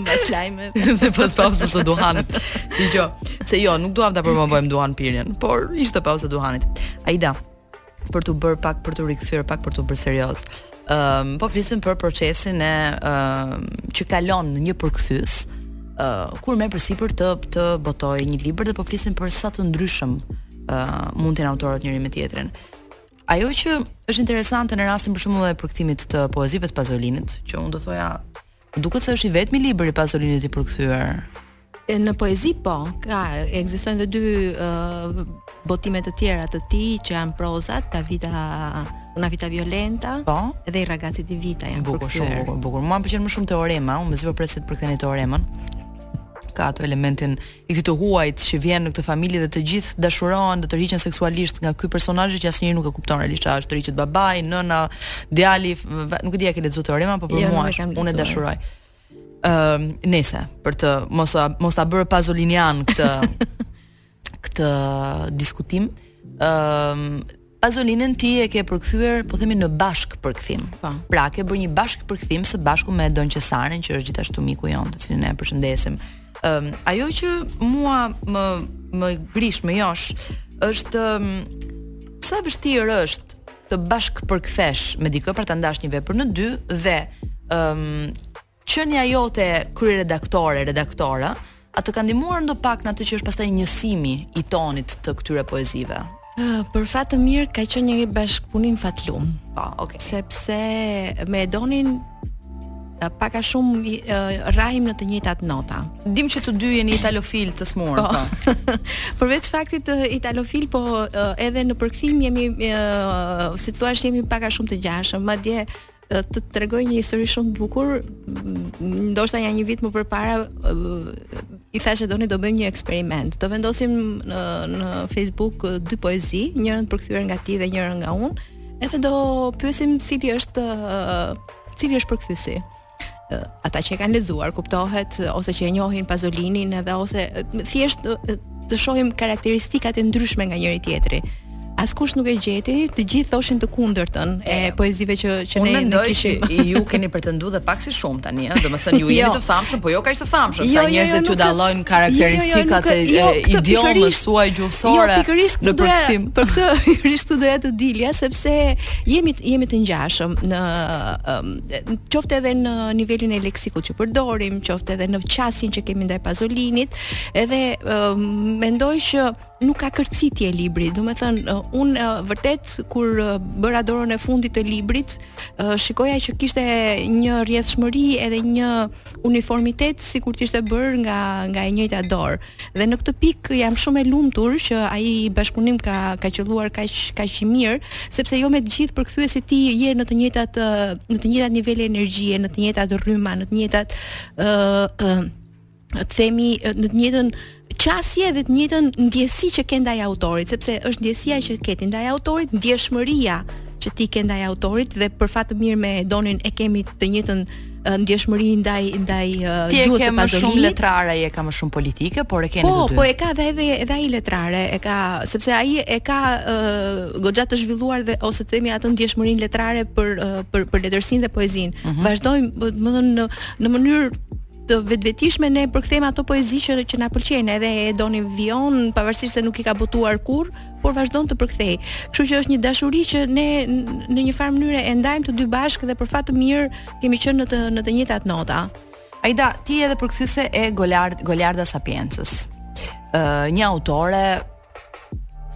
Mbas lajme. Dhe pas pauzës së duhanit. Dëgjo, se jo, nuk duam ta promovojmë duhanpirjen, por ishte pauza e duhanit. Aida, për t'u bërë pak për t'u rikthyer pak për t'u bërë serioz. Ëm um, po flisim për procesin e um, që kalon një përkthyes, uh, kur merr përsipër të të botojë një libër dhe po flisim për sa të ndryshëm uh, mund të jenë autorët njëri me tjetrin. Ajo që është interesante në rastin për shembull e përkthimit të poezive të Pazolinit, që unë do thoja Duket se është i vetmi libër i Pazolinit i përkthyer. E, në poezi po, ka ekzistojnë dhe dy uh, botime të tjera të tij që janë proza, ta vita Una vita violenta po? dhe i ragazzi di vita janë bukur shumë bukur bukur mua më pëlqen më shumë teorema unë mezi po pres të përkthehet Teorema ka atë elementin i këtij të huajt që vjen në këtë familje dhe të gjithë dashurohen dhe tërhiqen seksualisht nga ky personazh që asnjëri nuk e kupton realisht çfarë është, tërhiqet babai, nëna, djali, nuk e di a ke lexuar Teoremën, apo jo, mua, unë e dashuroj. Ëm, ehm, uh, nëse për të mos a, mos ta bërë pazolinian këtë këtë diskutim, ëm ehm, uh, Pazolinin ti e ke përkthyer, po themi në bashkëpërkthim. Po. Pra ke bërë një bashkëpërkthim së bashku me Edon Qesarin që është gjithashtu miku jonë, të cilin ne e përshëndesim. Ëm um, ajo që mua më më grish më josh është um, sa e vështirë është të bashkëpërkthesh me dikë pra ta ndash një vepër në dy dhe ëm um, Qenia jote kryeredaktore, redaktore, a të ka ndihmuar ndopak në atë që është pastaj njësimi i tonit të këtyre poezive? Ah, për fat të mirë ka qenë një bashkëpunim fatlum. Po, oh, okay. Sepse me Edonin eh, pak a shumë eh, rrahim në të njëjtat nota. E dimë që të dy jeni italofilë të sëmurë, po. po. Përveç faktit të eh, italofil, po edhe në përkthim jemi si thua jemi pak a shumë të ngjashëm, madje të tregoj një histori shumë të bukur. Ndoshta nja një vit më përpara i thashë Doni do bëjmë një eksperiment. Do vendosim në në Facebook dy poezi, njërën përkthyer nga ti dhe njërën nga unë. Edhe do pyesim cili është cili është përkthyesi. ata që e kanë lexuar, kuptohet, ose që e njohin Pazolinin edhe ose thjesht të shohim karakteristikat e ndryshme nga njëri-tjetri. Askush nuk e gjeti, të gjithë thoshin të kundërtën e, e poezive që që ne ne kishim. Unë mendoj ju keni pretenduar dhe pak si shumë tani, ëh, domethënë ju jeni jo. të famshëm, po jo kaq të famshëm, jo, sa jo, njerëzit t'i dallojnë karakteristikat e idiomës suaj gjuhësore. Jo, pikërisht në përkthim. Për këtë pikërisht doja të dilja sepse jemi jemi të ngjashëm në qoftë edhe në nivelin e leksikut që përdorim, qoftë edhe në qasjen që kemi ndaj Pazolinit, edhe uh, mendoj që nuk ka kërcitje libri. Domethënë, uh, unë uh, vërtet kur uh, bëra dorën e fundit të librit, uh, shikoja që kishte një rrjedhshmëri edhe një uniformitet sikur të ishte bërë nga nga e njëjta dorë. Dhe në këtë pikë jam shumë e lumtur që ai bashkëpunim ka ka qëlluar kaq kaq i mirë, sepse jo me të gjithë përkthyesit ti je në të njëjtat në të njëjtat nivele energjie, në të njëjtat rryma, në të njëjtat ë uh, uh, themi në të njëjtën qasje dhe të njëjtën ndjesi që ke ndaj autorit, sepse është ndjesia që ke ti ndaj autorit, ndjeshmëria që ti ke ndaj autorit dhe për fat të mirë me Donin e kemi të njëjtën ndjeshmëri ndaj ndaj gjuhës së Ti e ke më shumë letrare, ai e ka më shumë politike, por e keni po, të dy. Po, po e ka dhe edhe edhe ai letrare, e ka sepse ai e ka uh, goxha të zhvilluar dhe ose të themi atë ndjeshmërinë letrare për uh, për për letërsinë dhe poezinë. Mm -hmm. Vazdojmë, domethënë në në mënyrë të vetvetishme ne përkthejmë ato poezi që që na pëlqejnë edhe e Doni vijon pavarësisht se nuk i ka botuar kurrë por vazhdon të përkthejë. Kështu që është një dashuri që ne në një farë mënyre e ndajmë të dy bashkë dhe për fat të mirë kemi qenë në të në të njëjtat nota. Aida, ti je edhe përkthyese e Goliard Goliarda Sapiencës. Ë uh, një autore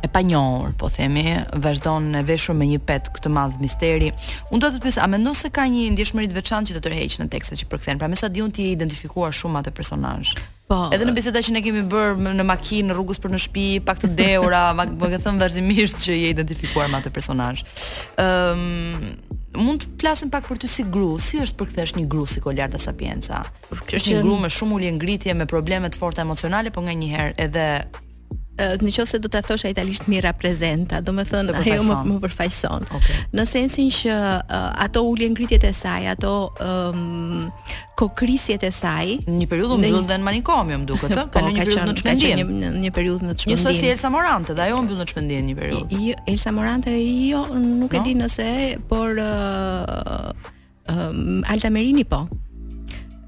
e panjohur, po themi, vazhdon e veshur me një petk të madh misteri. Unë do të pyes, a mendon se ka një ndjeshmëri të veçantë që të tërheq në tekstet që përkthen? Pra me sa di unë ti je identifikuar shumë me atë personazh. Po. Edhe në biseda që ne kemi bërë në makinë, rrugës për në shtëpi, pak të dehura, më ke thënë vazhdimisht që je identifikuar me atë personazh. Ëm um, mund të flasim pak për ty si grua, si është të përkthesh një grua si Goliarda Sapienza? Që është një grua me shumë ulje-ngritje, me probleme të forta emocionale, po nganjëherë edhe në qoftë se do ta thosha italisht mi rappresenta, domethënë ajo më, më përfaqëson. Okay. Në sensin që uh, ato ulje ngritjet e saj, ato um, kokëkrisjet e saj, në një periudhë mbyllet në manikomio më duket, ëh, po, ka një periudhë në çmendinë. Një, një periudhë në çmendinë. Njësoj si Elsa Morante, dhe ajo mbyllet në çmendinë një periudhë. Jo, Elsa Morante jo, nuk no? e di nëse, por uh, Um, Alda Merini po.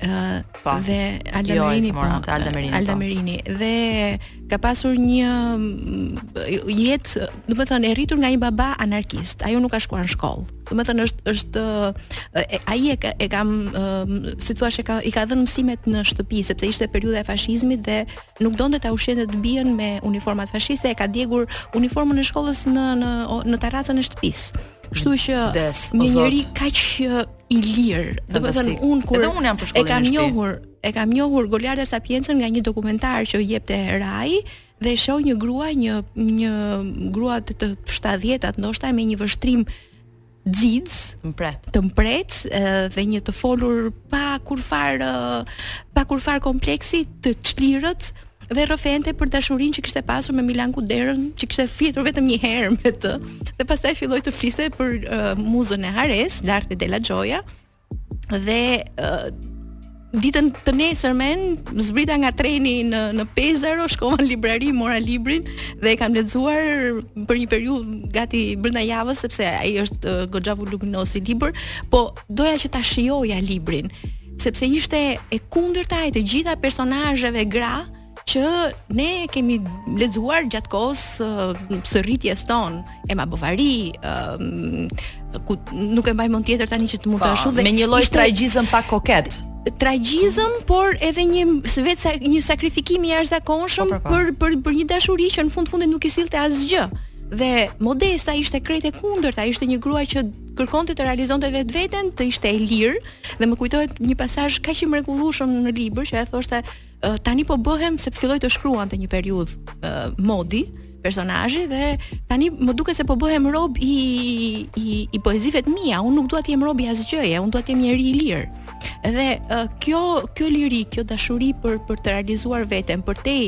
Uh, po. Dhe Alda jo, Merini po. Alda Merini. Alda po. Merini po. dhe ka pasur një mm, jetë, domethënë, e rritur nga një baba anarkist. Ajo nuk ka shkuar në shkollë. Domethënë është është ai e, ka, e kam si thua i ka, i ka dhënë mësimet në shtëpi sepse ishte periudha e fashizmit dhe nuk donte ta ushqente të bijën me uniformat fashiste, e ka djegur uniformën e shkollës në në në tarracën e shtëpisë. Kështu që një njeri kaq i lirë, domethënë un kur, un e kam njohur, e kam njohur Goliarda Sapiencën nga një dokumentar që jepte Rai dhe shoh një grua, një një grua te, te 70-at ndoshta me një vështrim xixë, të mprehtë, të mprehtë dhe një të folur pa kurrfarë pa kurrfarë kompleksi të çlirët, dhe rrëfente për dashurinë që kishte pasur me Milan Kuderën, që kishte fjetur vetëm një herë me të. Dhe pastaj filloi të fliste për uh, muzën e Hares, L'arte della gioia. Dhe uh, ditën, të nesërmen zbrita nga treni në në Pezaro, shkova në librari, mora librin dhe e kam lexuar për një periudhë gati brenda javës sepse ai është uh, goxha voluminoz si libër, po doja që ta shijoja librin. sepse ishte e kundërta e të gjitha personazheve gra që ne kemi lexuar gjatë kohës së rritjes tonë Ema Bovari ku nuk e mbaj mend tjetër tani që të mund të ashtu dhe me një lloj tragjizëm pak ok ky tragjizëm, por edhe një vetë sa, një sakrifikim i jashtëzakonshëm po, po, po. për për për një dashuri që në fund fundit nuk i sillte asgjë. Dhe Modesta ishte krejt e kundërta, ishte një grua që kërkonte të realizonte vetveten, të ishte e lirë dhe më kujtohet një pasazh kaq i mrekullueshëm në libër që ajo thoshte tani po bëhem se filloi të shkruante një periudhë Modi personazhi dhe tani më duket se po bëhem rob i i, i poezive të mia, unë nuk dua të jem rob i asgjëje, unë dua të jem njeri i lirë. Dhe kjo kjo liri, kjo dashuri për për të realizuar veten, për te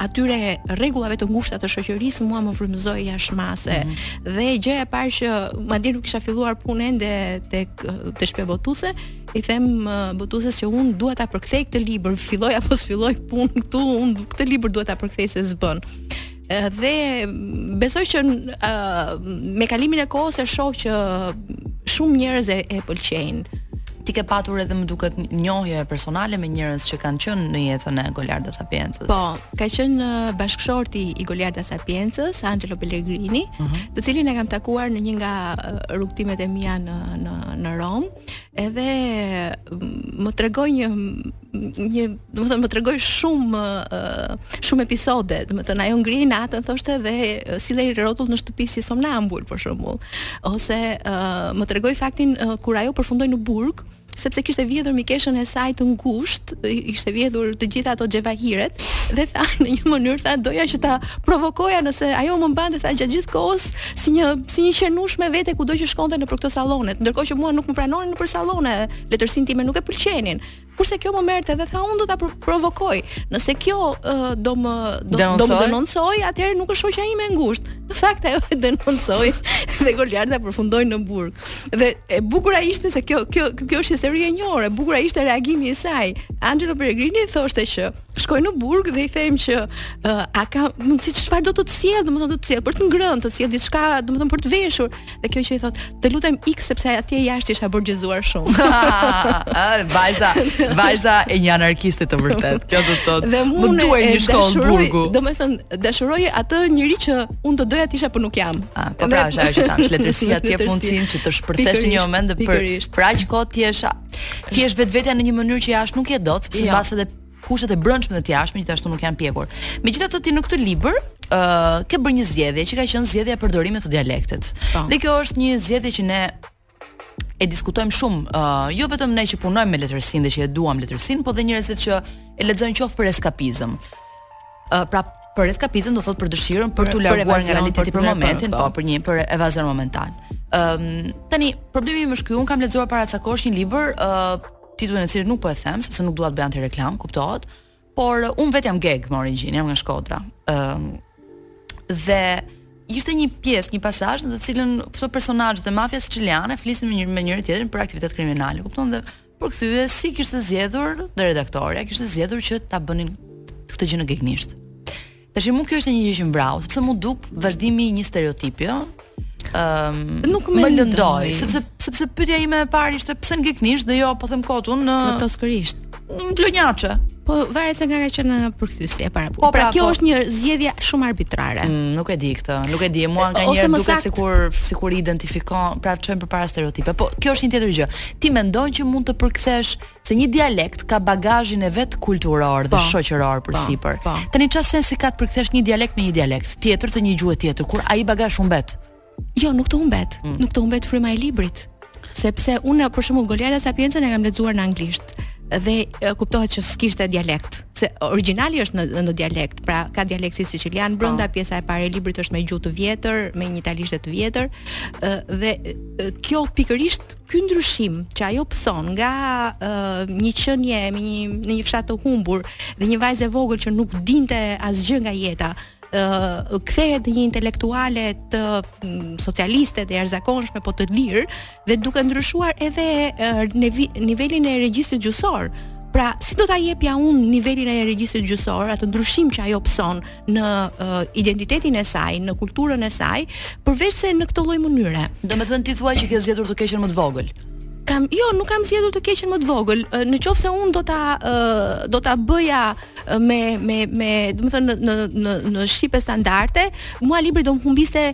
atyre rregullave të ngushta të shoqërisë mua më frymëzoi jashtë mase. Mm -hmm. Dhe gjëja e parë që madje nuk kisha filluar punën ende tek te shpia botuse, i them botuses që un duhet ta përkthej këtë libër, filloj apo s'filloj punë këtu, un këtë libër duhet ta përkthej se s'bën dhe besoj që uh, me kalimin e kohës e shoh që shumë njerëz e, e pëlqejnë. Ti ke patur edhe më duket njohje personale me njerëz që kanë qenë në jetën e Goliarda Sapiencës. Po, ka qenë uh, bashkëshorti i Goliarda Sapiencës, Angelo Pellegrino, uh mhm. -huh. të cilin e kam takuar në një nga uh, rrugëtimet e mia në në në Romë, edhe mm, më tregoi një një, domethënë më tregoi shumë uh, shumë episode, domethënë ajo ngrihej natën thoshte dhe uh, sillej rrotull në shtëpi si somnambul për shembull, ose uh, më tregoi faktin uh, kur ajo përfundoi në burg, sepse kishte vjedhur mikeshën e saj të ngushtë, i kishte vjedhur të gjitha ato xhevahiret dhe tha në një mënyrë tha doja që ta provokoja nëse ajo më mbante tha gjatë gjithë kohës si një si një qenush me vete kudo që shkonte nëpër këto sallone, ndërkohë që mua nuk më pranonin nëpër sallone, letërsinë time nuk e pëlqenin. Kurse kjo më merrte dhe tha unë do ta provokoj. Nëse kjo uh, do më do, do më denoncojë, atëherë nuk është shoqja ime e ngushtë. Në fakt ajo e denoncoi dhe Goliarda përfundoi në burg. Dhe e bukura ishte se kjo kjo kjo është histori e njohur, e bukura ishte reagimi i saj. Angelo Pellegrino thoshte që shkoj në burg dhe i them që uh, a ka mundësi çfarë do të të sjell, domethënë të të sjell për të ngrënë, të të sjell diçka, domethënë për të veshur. Dhe kjo që i thotë, të lutem ik sepse atje jashtë isha borgjezuar shumë. Ah, vajza, vajza e një anarkiste të vërtetë. Kjo do të thotë, dhe më duaj një shkollë burgu. Domethënë, dashuroj atë njeri që unë do doja të isha por nuk jam. Ah, po pra, është ajo që thashë, letërsia të jep mundësinë që të shpërthesh një moment dhe për për aq kohë ti je ti je vetvetja në një mënyrë që jashtë nuk je dot, sepse jo. mbase edhe Kushtet e brendshme dhe të jashtme gjithashtu nuk janë pjekur. Megjithatë ti në këtë libër ë uh, ke bërë një zgjedhje që ka qenë zgjedhja e përdorimit të dialektit. Pa. Po. Dhe kjo është një zgjedhje që ne e diskutojmë shumë, uh, jo vetëm ne që punojmë me letërsinë dhe që e duam letërsinë, por dhe njerëzit që e lexojnë qoftë për eskapizëm. Uh, pra për eskapizëm do thotë për dëshirën për t'u larguar nga realiteti për, për momentin, po. po për një për evazion momental. Ëm um, tani problemi im është ky, unë kam lexuar para ca kohësh një libër ë uh, titullin e të cilit nuk po e them sepse nuk dua të bëj antireklamë, kuptohet. Por uh, unë vetë jam gegë me origjinë, jam nga Shkodra. Ëm ehm, um, dhe ishte një pjesë, një pasazh në të cilën këto personazhe të mafias siçiliane flisnin me një me njëri-tjetrin për aktivitet kriminal, kupton dhe përkthyesi kishte zgjedhur dhe redaktorja kishte zgjedhur që ta bënin këtë gjë në gegnisht. Tash mua kjo ishte një gjë që më vrau, sepse m'u duk vazhdimi i një stereotipi, ëh. Ëm, um, nuk më lëndoi, sepse sepse pyetja ime e parë ishte pse në gegnisht dhe jo po them kot unë në në toskërisht. Në vlonjatçe. Po varet se nga ka qenë përkthyesi e para. Po pra, pra kjo po. është një zgjedhje shumë arbitrare. Mm, nuk e di këtë. Nuk e di, mua nganjëherë më duket sikur sikur identifikon, pra çojmë përpara stereotipe. Po kjo është një tjetër gjë. Ti mendon që mund të përkthesh se një dialekt ka bagazhin e vet kulturor dhe po, shoqëror po, përsipër. Po. Tani çfarë sensi ka të përkthesh një dialekt me një dialekt tjetër të një gjuhe tjetër kur ai bagazh humbet? Jo, nuk të humbet. Mm. Nuk të humbet fryma e librit. Sepse unë për shembull Goliarda Sapienza e kam lexuar në anglisht dhe e, kuptohet që s'kishte dialekt, se origjinali është në në dialekt, pra ka dialekti sicilian brenda, pjesa e parë e librit është me gjuhë të vjetër, me një italisht të vjetër, ë, dhe ë, kjo pikërisht Ky ndryshim që ajo pëson nga uh, një qenie me një në një fshat të humbur dhe një vajzë e vogël që nuk dinte asgjë nga jeta, uh, kthehet në një intelektuale të mm, socialiste të jashtëzakonshme po të lirë dhe duke ndryshuar edhe uh, nivelin e regjistrit gjuhësor. Pra, si do ta jepja unë nivelin e regjistrit gjuhësor, atë ndryshim që ajo pëson në uh, identitetin e saj, në kulturën e saj, përveçse në këtë lloj mënyre. Domethënë ti thua që ke zgjedhur të keqen më të vogël. Kam, jo, nuk kam zgjedhur të keqen më të vogël. Në qoftë se un do ta do ta bëja me me me, domethënë në në në shqipe standarde, mua libri do më humbiste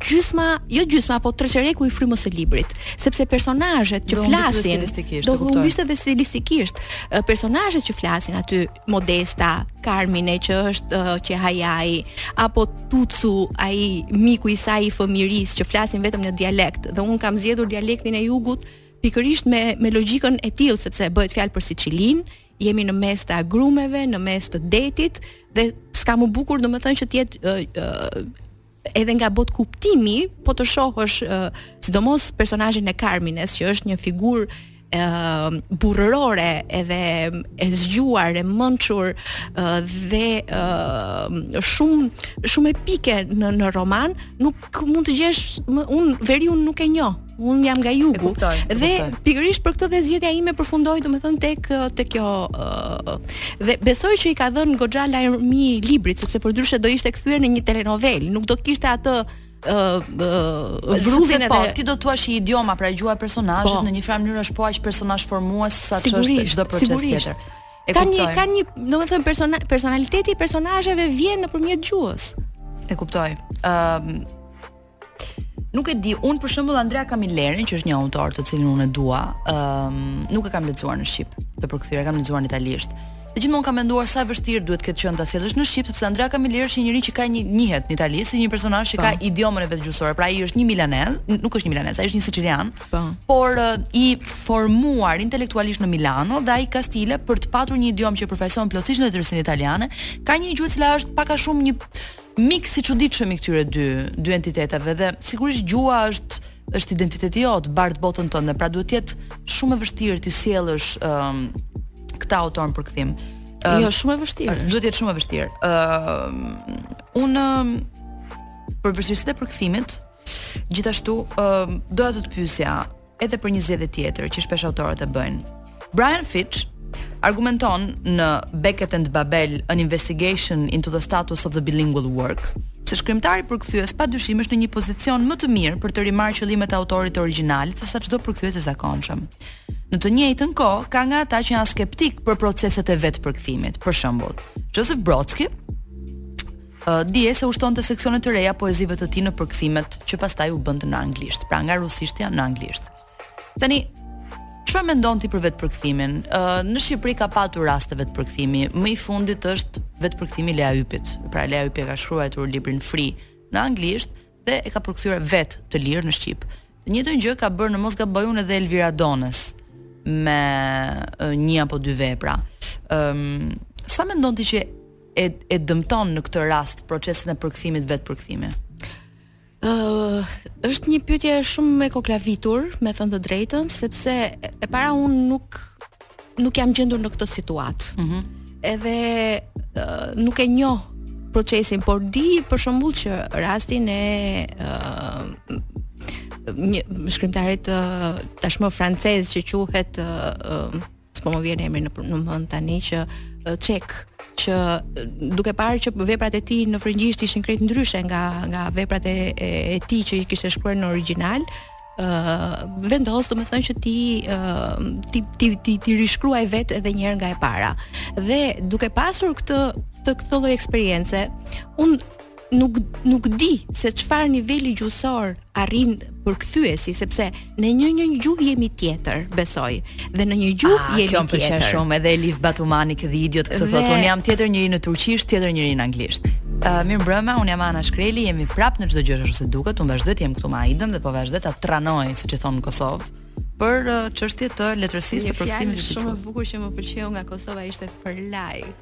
gjysma, jo gjysma, po treçereku i frymës së librit, sepse personazhet që flasin do të humbishte dhe stilistikisht. Personazhet që flasin aty Modesta, Carmine që është qehajai apo Tucu, ai miku i saj i fëmijërisë që flasin vetëm në dialekt dhe un kam zgjedhur dialektin e jugut pikërisht me me logjikën e tillë sepse bëhet fjalë për Sicilinë, jemi në mes të agrumeve, në mes të detit dhe s'ka më bukur domethënë që të jetë uh, uh, edhe nga botëkuptimi, po të shohësh uh, sidomos personazhin e Carmines që është një figurë uh, burrërore edhe e zgjuar e mençur uh, dhe uh, shumë shumë epike në në roman nuk ku mund të gjesh më, unë veriun nuk e njoh. Unë jam nga jugu. Kuptoj, dhe pikërisht për këtë dhe zgjedhja ime përfundoi domethënë tek tek kjo uh, dhe besoj që i ka dhënë goxha larmi librit sepse përndryshe do ishte kthyer në një telenovelë, nuk do kishte atë vruzin edhe po ti do thuash që idioma pra gjuha e personazhit po. në një farë mënyrë është po aq personazh formues sa ç'është çdo proces tjetër E ka një ka një, domethënë persona, personaliteti i personazheve vjen nëpërmjet gjuhës. E kuptoj. Ëm um, Nuk e di, un për shembull Andrea Camillerin, që është një autor të cilin unë e dua, ëm um, nuk e kam lexuar në shqip. Të përkthyer, e kam lexuar në italisht. Dhe gjithmonë kam menduar sa e vështirë duhet të ketë qenë ta sjellësh në shqip, sepse Andrea Camilleri është një njeri që ka një njihet në Itali si një personazh që ka po. idiomën e vet gjuhësore. Pra ai është një milanez, nuk është një milanez, ai është një sicilian. Po. Por i formuar intelektualisht në Milano dhe ai ka stile për të patur një idiom që përfaqëson plotësisht në tërësinë italiane, ka një gjuhë që është pak a shumë një miks i çuditshëm i këtyre dy dy entiteteve dhe sigurisht gjuha është është identiteti yt, bart botën tënde, pra duhet të jetë shumë e vështirë ta sjellësh ë um, këtë autor në përkthim. Uh, jo, shumë e vështirë. Duhet të jetë shumë e vështirë. Ë uh, unë për vështirësitë e përkthimit, Gjithashtu, ë uh, doja të të pyesja edhe për një zgjedhje tjetër që shpesh autorët e bëjnë. Brian Fitch argumenton në Beckett and Babel an investigation into the status of the bilingual work se shkrimtari përkthyes pa dyshim është në një pozicion më të mirë për të rimarrë qëllimet e autorit origjinal se sa çdo përkthyes i zakonshëm. Në të njëjtën kohë, ka nga ata që janë skeptikë për proceset e vetëpërkthimit. Për shembull, Joseph Brodsky dihet se u shtonte seksione të reja poezive të tij në përkthimet që pastaj u bënte në anglisht, pra nga rusishtja në anglisht. Tani, çfarë mendon ti për vetëpërkthimin? Në Shqipëri ka patur raste vetëpërkthimi, më i fundit është vetëpërkthimi i Lea Ypit, pra Lea Ypi e ka shkruar librin Free në anglisht, dhe e ka përkthyer vetë Të lirë në shqip. Të njëjtën gjë ka bërë në mos gaboj unë edhe Elvira Dones me një apo dy vepra. Ëm um, sa mendon ti që e e dëmton në këtë rast procesin e përkthimit vetëpërkthimi? Ë uh, është një pyetje shumë e koklavitur, me thënë të drejtën, sepse e para unë nuk nuk jam gjendur në këtë situatë. Ëh. Mm -hmm. Edhe uh, nuk e njoh procesin, por di për shembull që rastin e uh, një shkrimtarit uh, tashmë francez që quhet uh, s'po më vjen emri në në mend tani që uh, çek që duke parë që veprat e tij në frëngjisht ishin krejt ndryshe nga nga veprat e e, e tij që i kishte shkruar në origjinal, vendos domethënë që t'i t'i t'i t'i, t'i rishkruajë vetë edhe një herë nga e para. Dhe duke pasur këtë të këtë lloj eksperience, unë nuk nuk di se çfarë niveli gjuhësor arrin përkthyesi sepse në një një gjuhë jemi tjetër, besoj. dhe në një gjuhë ah, jemi tjetër. Kjo më pëlqen shumë edhe Elif Batumani te The Idiot këtë thotë, unë jam tjetër njeri në turqisht, tjetër njeri në anglisht. Uh, mirëmbrëma, unë jam Ana Shkreli, jemi prapë në S'do gjë ashtu si duket, unë vazhdoj të jem këtu me Aidën dhe po vazhdoj ta tranoj, siç e thonë në Kosovë për çështje të letërsisë të përkthimit të shumë e bukur që më pëlqeu nga Kosova ishte për lajk.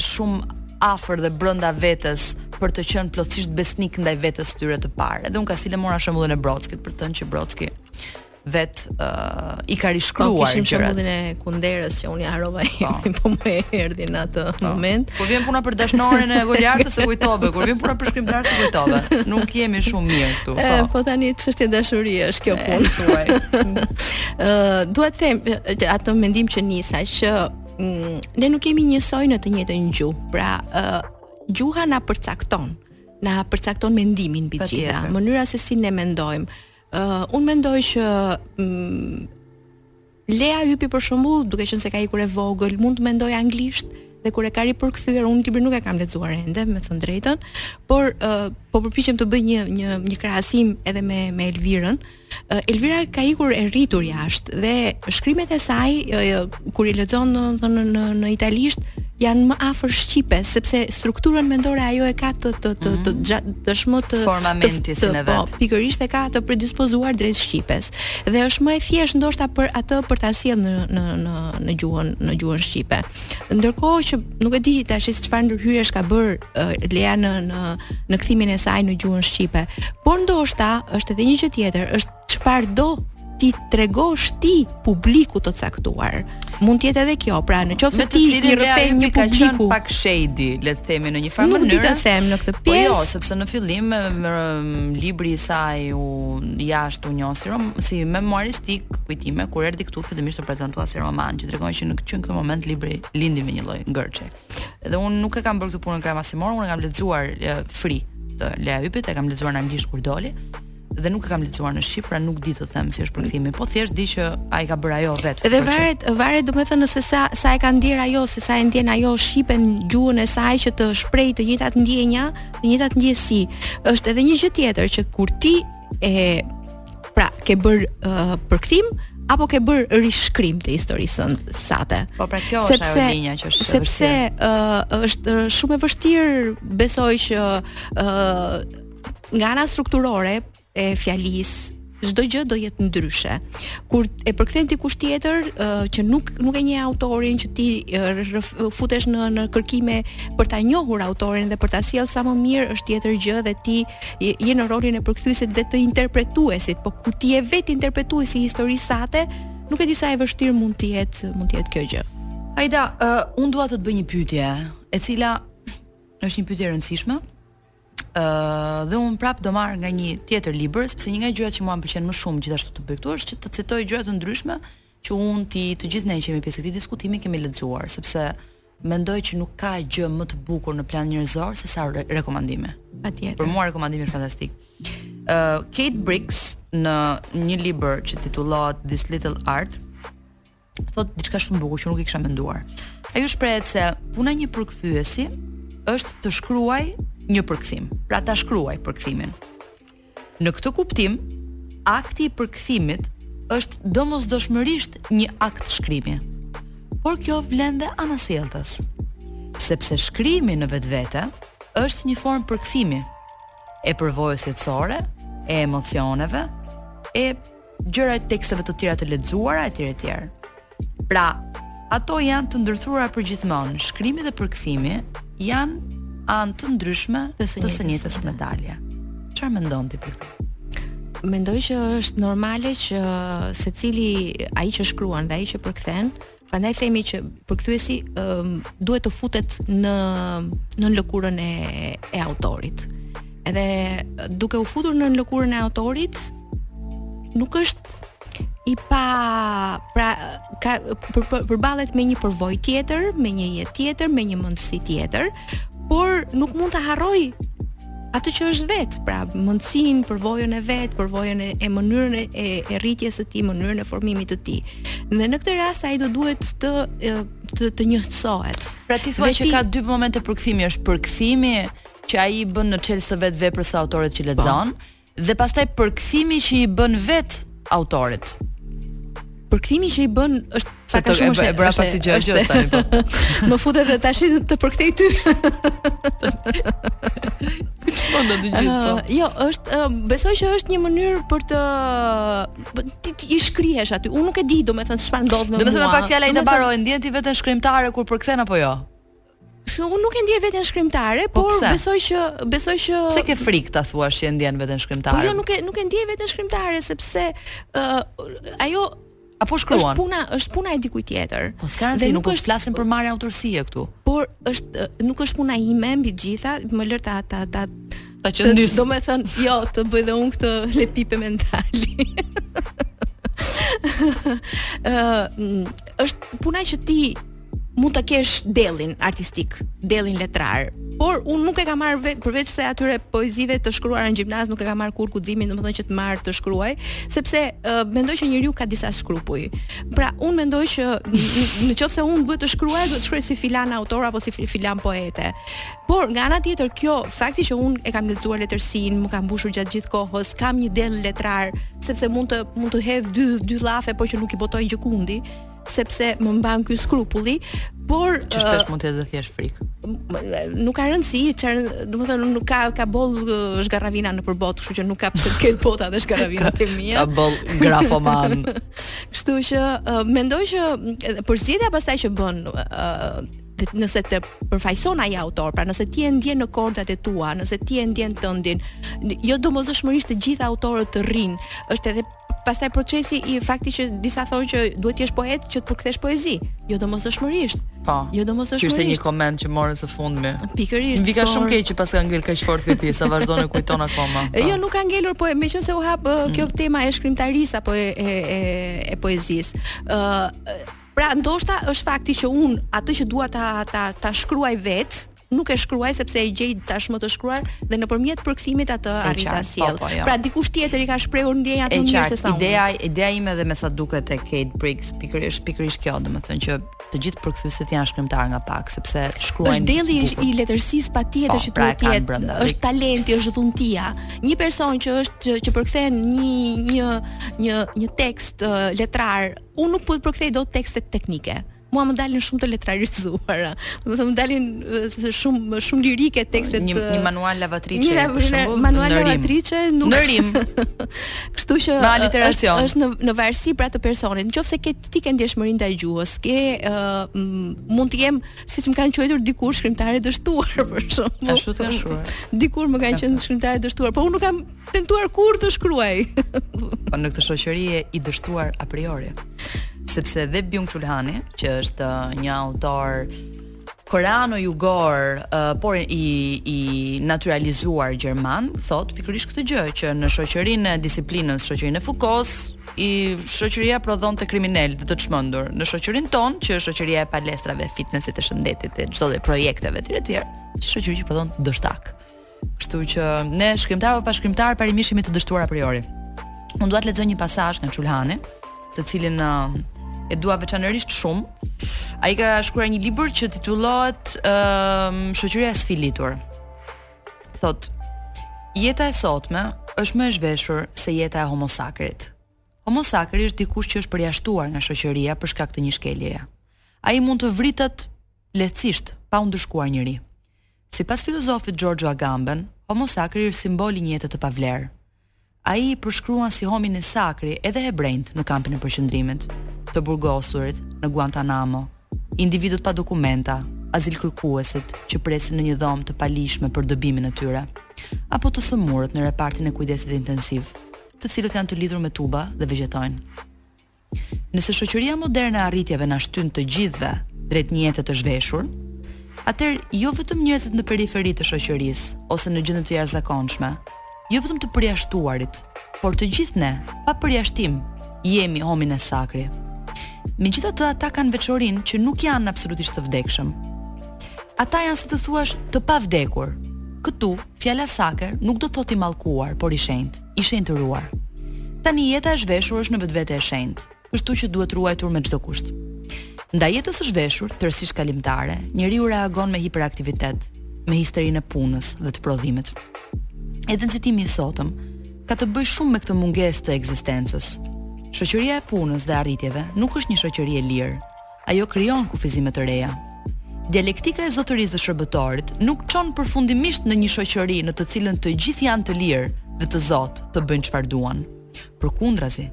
shumë afër dhe brenda vetes për të qenë plotësisht besnik ndaj vetes tyre të parë. Edhe unë kastile mora shembullin e Brodskit për të thënë që Brodski vetë uh, i ka rishkruar gjërat. Po kishim shembullin e Kunderës që unë harrova po. i po më erdhi në atë po. moment. Kur vjen puna për dashnoren e Goliardës e kujtove, kur vjen puna për shkrimtarin s'e kujtove. Nuk jemi shumë mirë këtu. Po. E, po tani çështja e dashurisë është kjo punë tuaj. Ë, uh, dua të them atë mendim që nisa që mm, ne nuk jemi njësoj në të njëjtën gjuhë. Pra, uh, gjuha na përcakton, na përcakton mendimin mbi të gjitha, mënyra se si ne mendojmë. Uh, unë mendoj që mm, Lea Ypi për shembull, duke qenë se ka ikur e vogël, mund të mendojë anglisht dhe kur e ka ripërkthyer, unë librin nuk e kam lexuar ende, me thënë drejtën, por uh, po përpiqem të bëj një një një krahasim edhe me me Elvirën, Elvira ka ikur e rritur jashtë dhe shkrimet e saj kur i lexon domethënë në në italisht janë më afër shqipes sepse strukturën mendore ajo e ka të të të të mhm. dëshmë të formamenti si në po, vetë. Po, pikërisht e ka të predispozuar drejt shqipes dhe është më e thjeshtë ndoshta për atë për ta sjellë në në në në gjuhën në gjuhën shqipe. Ndërkohë që nuk e di tash se çfarë ndërhyrjesh ka bërë uh, Lea në në në kthimin e saj në gjuhën shqipe. Por ndoshta është edhe një gjë tjetër, është çfarë do t'i tregosh ti publiku të caktuar. Mund të jetë edhe kjo, pra në qoftë se ti i rrëfen një publiku pak shady, le të themi në një farë mënyrë. Nuk di të them në këtë pjesë. Po jo, sepse në fillim me, me, libri i saj u jashtë u njoh si memuaristikë kujtime kur erdhi këtu fillimisht u prezantua si roman, që tregon që në që në këtë moment libri lindi me një lloj ngërçi. Dhe unë nuk e kam bërë këtë punën krahasimore, unë e kam lexuar e, Free të Lea Ypit, e kam lexuar në anglisht kur doli dhe nuk e kam lexuar në shqip, pra nuk di të them si është përkthimi, po thjesht di që e ka bërë ajo vetë. Edhe varet, varet domethënë se sa sa e ka ndier ajo, se sa e ndjen ajo shqipen gjuhën e saj që të shprehë të njëjtat ndjenja, të njëjtat ndjesi. Është edhe një gjë tjetër që kur ti e Pra, ke bërë uh, përkthim apo ke bërë rishkrim të historisë sate. Po pra kjo është ajo linja që është sepse uh, është shumë e vështirë besoj që uh, nga ana strukturore e fjalisë çdo gjë do jetë ndryshe. Kur e përkthen dikush tjetër uh, që nuk nuk e njeh autorin që ti uh, futesh në në kërkime për ta njohur autorin dhe për ta sjellë sa më mirë është tjetër gjë dhe ti je, je në rolin e përkthyesit dhe të interpretuesit, po kur ti je vetë interpretuesi i historisë sate, nuk e di sa e vështirë mund të jetë, mund të jetë kjo gjë. Ajda, uh, unë dua të të bëj një pyetje, e cila është një pyetje e rëndësishme. Ë uh, dhe unë prapë do marr nga një tjetër libër, sepse një nga gjërat që mua më pëlqen më shumë gjithashtu të bëj këtu është që të citoj gjëra të ndryshme që unë ti të gjithë ne që jemi pjesë e këtij diskutimi kemi lexuar, sepse mendoj që nuk ka gjë më të bukur në plan njerëzor se sa re rekomandime. Patjetër. Për mua rekomandimi është fantastik. Ë uh, Kate Briggs në një libër që titullohet This Little Art thotë diçka shumë bukur që nuk e kisha menduar. Ajo shprehet se puna e një përkthyesi është të shkruajë një përkthim. Pra ta shkruajë përkthimin. Në këtë kuptim, akti i përkthimit është domosdoshmërisht një akt shkrimi. Por kjo vlen dhe anasjelltas. Sepse shkrimi në vetvete është një formë përkthimi e përvojës jetësore, e emocioneve, e gjëra e teksteve të tjera të lexuara etj etj. Pra, ato janë të ndërthurura përgjithmonë, shkrimi dhe përkthimi janë anë të ndryshme të së njëjtës medalje. Çfarë mendon ti për këtë? Mendoj që është normale që secili ai që shkruan dhe ai që përkthen Prandaj themi që përkthyesi um, duhet të futet nën lëkurën e e autorit. Edhe duke u futur nën lëkurën e autorit nuk është i pa pra ka për, për, përballet me një përvojë tjetër, me një jetë tjetër, me një mendësi tjetër, por nuk mund ta harrojë atë që është vetë, pra mendësinë, përvojën e vet, përvojën e, e mënyrën e, e, e rritjes së tij, mënyrën e formimit të tij. Dhe në këtë rast ai do duhet të të, të njëjtësohet. Pra ti thua që ka dy momente përkthimi, është përkthimi që ai i bën në qenies së vet veprës së autorit që po. lexon. Po Dhe pastaj përkthimi që i bën vetë autorit. Përkthimi që i bën është sa ka shumë është e bëra pasi gjë gjë tani po. Më fut edhe tash të përkthej ty. Po do të gjithë po. Ah, jo, është besoj që është një mënyrë për të ti, ti i shkrihesh aty. Unë nuk e di, domethënë çfarë ndodh me mua. Domethënë me pak fjalë ai të mbarojë, ndjen ti veten shkrimtare kur përkthen apo jo? Unë nuk e ndjej veten shkrimtare, po por pse? besoj që besoj që Pse ke frikë ta thuash që e ndjen veten shkrimtare? Po jo nuk e nuk e ndjej veten shkrimtare sepse uh, ajo apo shkruan. Është puna, është puna e dikujt tjetër. Po s'ka rëndësi, nuk, nuk flasim për marrje autorësie këtu. Por është nuk është puna ime mbi të gjitha, më lër ta ta ta ta qëndis. Domethënë, jo, të bëj dhe unë këtë lepipe mentali. Ëh, është puna që ti mund të kesh dellin artistik, dellin letrar, por un nuk e kam marr përveç se atyre poezive të shkruara në gjimnaz nuk e kam marr kurr guximin, domethënë që të marr të shkruaj, sepse uh, mendoj që njeriu ka disa skrupuj. Pra un mendoj që në qoftë se un duhet të shkruaj, duhet të shkruaj si filan autor apo si filan poete. Por nga ana tjetër kjo fakti që un e kam lexuar letërsinë, më ka mbushur gjatë gjithë kohës, kam një dell letrar, sepse mund të mund të hedh dy dy llafe por që nuk i botoj gjëkundi. sepse më mban ky skrupulli, por që shpesh mund të jetë thjesht frikë. Nuk ka rëndësi, çfarë, domethënë nuk ka ka boll zgarravina nëpër botë, kështu që nuk ka pse të ketë bota dhe zgarravina të mia. Ka boll grafomanë. kështu që uh, mendoj që përzgjedhja pastaj që bën uh, nëse të përfaqëson ai autor, pra nëse ti e ndjen në kordat e tua, nëse ti e ndjen tëndin, jo domosdoshmërisht të gjithë autorët të rrinë, është edhe Pastaj procesi i fakti që disa thonë që duhet të jesh poet që të përkthesh poezi, jo domosdoshmërisht. Po. Jo domosdoshmërisht. Ishte një koment që morën së fundmi. Pikërisht. Më vika por... shumë keq që paska ngel kaq fort këtë pjesë, sa vazhdon e kujton akoma. Po. Jo, nuk ka ngelur, po meqense u hap mm. kjo tema e shkrimtarisë apo e e e, e poezisë. Ë uh, Pra ndoshta është fakti që un atë që dua ta ta ta shkruaj vetë, nuk e shkruaj sepse e gjej tashmë të shkruar dhe nëpërmjet përkthimit atë arrij ta sjell. Po, po, jo. Pra dikush tjetër i ka shprehur ndjenjat më mirë se sa unë. Ideja, ideja ime dhe me sa duket e Kate Briggs, pikërisht pikërisht kjo, domethënë që të gjithë përkthyesit janë shkrimtarë nga pak sepse shkruajnë. Është delli i letërsisë patjetër po, që pra duhet të jetë. Brenda, është talenti, është dhuntia. Një person që është që përkthen një një një një tekst letrar, unë nuk po i përkthej dot tekstet teknike. mua më dalin shumë të letrarizuara. Domethënë më dalin se shumë shumë lirike tekstet. Një, një manual lavatriçe për shembull, manual lavatriçe me rimë. Kështu që është është në në varësi pra të personit. Nëse ke ti ke ndjeshmërinë ndaj gjuhës, ke uh, mund të jem siç më kanë quajtur dikur shkrimtare e dështuar për shembull. Ashtu të shkruar. Dikur më kanë thënë shkrimtare e dështuar, por unë nuk kam tentuar kurrë të shkruaj. po në këtë shoqëri je i dështuar a priori. Sepse dhe Byung Chul Hani, që është uh, një autor koreano jugor, uh, por i i natyralizuar gjerman, thotë pikërisht këtë gjë që në shoqërinë e disiplinës, shoqërinë e Fukos, i shoqëria prodhonte kriminelë dhe të çmendur. Në shoqërinë tonë, që është shoqëria e palestrave, fitnesit, e shëndetit, e çdo lloj projekteve të tjera, shoqëri që prodhon dështakë. Kështu që ne shkrimtar apo pa shkrimtar parimisht jemi të dështuar a priori. Unë dua të lexoj një pasazh nga Çul Hani, të cilin uh, e dua veçanërisht shumë. Ai ka shkruar një libër që titullohet ë uh, Shoqëria e sfilitur. Thotë, jeta e sotme është më e zhveshur se jeta e Homo Sakrit. Homo Sakri është dikush që është përjashtuar nga shoqëria për shkak të një shkeljeje. Ai mund të vritet lehtësisht pa u ndëshkuar njeri. Sipas filozofit Xhorxho Agamben, Homo Sakri është simbol i një jete të pavlerë. Ai i përshkruan si homine sakri edhe hebrenjtë në kampin e përqendrimit, të burgosurit në Guantanamo, individët pa dokumenta, azilkërkuesit që presin në një dhomë të paligjshme për dëbimin e tyre, apo të sëmurët në repartin e kujdesit intensiv, të cilët janë të lidhur me tuba dhe vegjetojnë. Nëse shoqëria moderne e arritjeve na shtyn të gjithëve drejt një jete të zhveshur, atëherë jo vetëm njerëzit në periferi të shoqërisë ose në gjendje të jashtëzakonshme, jo vetëm të përjashtuarit, por të gjithë ne, pa përjashtim, jemi homine sakri. Megjithatë ata kanë veçorinë që nuk janë absolutisht të vdekshëm. Ata janë si të thuash të pavdekur. Këtu fjala saker nuk do të thotë i mallkuar, por i shenjtë. i shenjtëruar. Tani jeta e zhveshur është në vetvete e shenjtë, kështu që duhet ruajtur me çdo kusht. Ndaj jetës së zhveshur, tërësisht kalimtare, njeriu reagon me hiperaktivitet, me histerinë e punës dhe të prodhimit. Edhe nxitimi i sotëm ka të bëjë shumë me këtë mungesë të ekzistencës. Shoqëria e punës dhe arritjeve nuk është një shoqëri e lirë. Ajo krijon kufizime të reja. Dialektika e zotërisë dhe shërbëtorit nuk çon përfundimisht në një shoqëri në të cilën të gjithë janë të lirë dhe të zotë të bëjnë çfarë duan. Përkundrazi,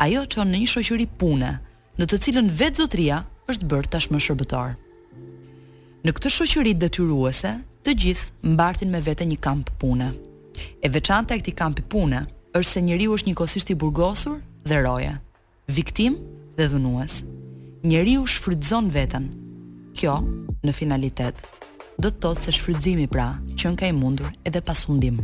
ajo çon në një shoqëri pune, në të cilën vetë zotëria është bërë tashmë shërbëtor. Në këtë shoqëri detyruese, të gjithë mbartin me vete një kamp pune. E veçanta e këtij kampi pune është se njeriu është njëkohësisht i burgosur dhe roje. viktimë dhe dhunues. Njeriu shfrytëzon veten. Kjo, në finalitet, do të thotë se shfrytëzimi pra qenka i mundur edhe pa sundim.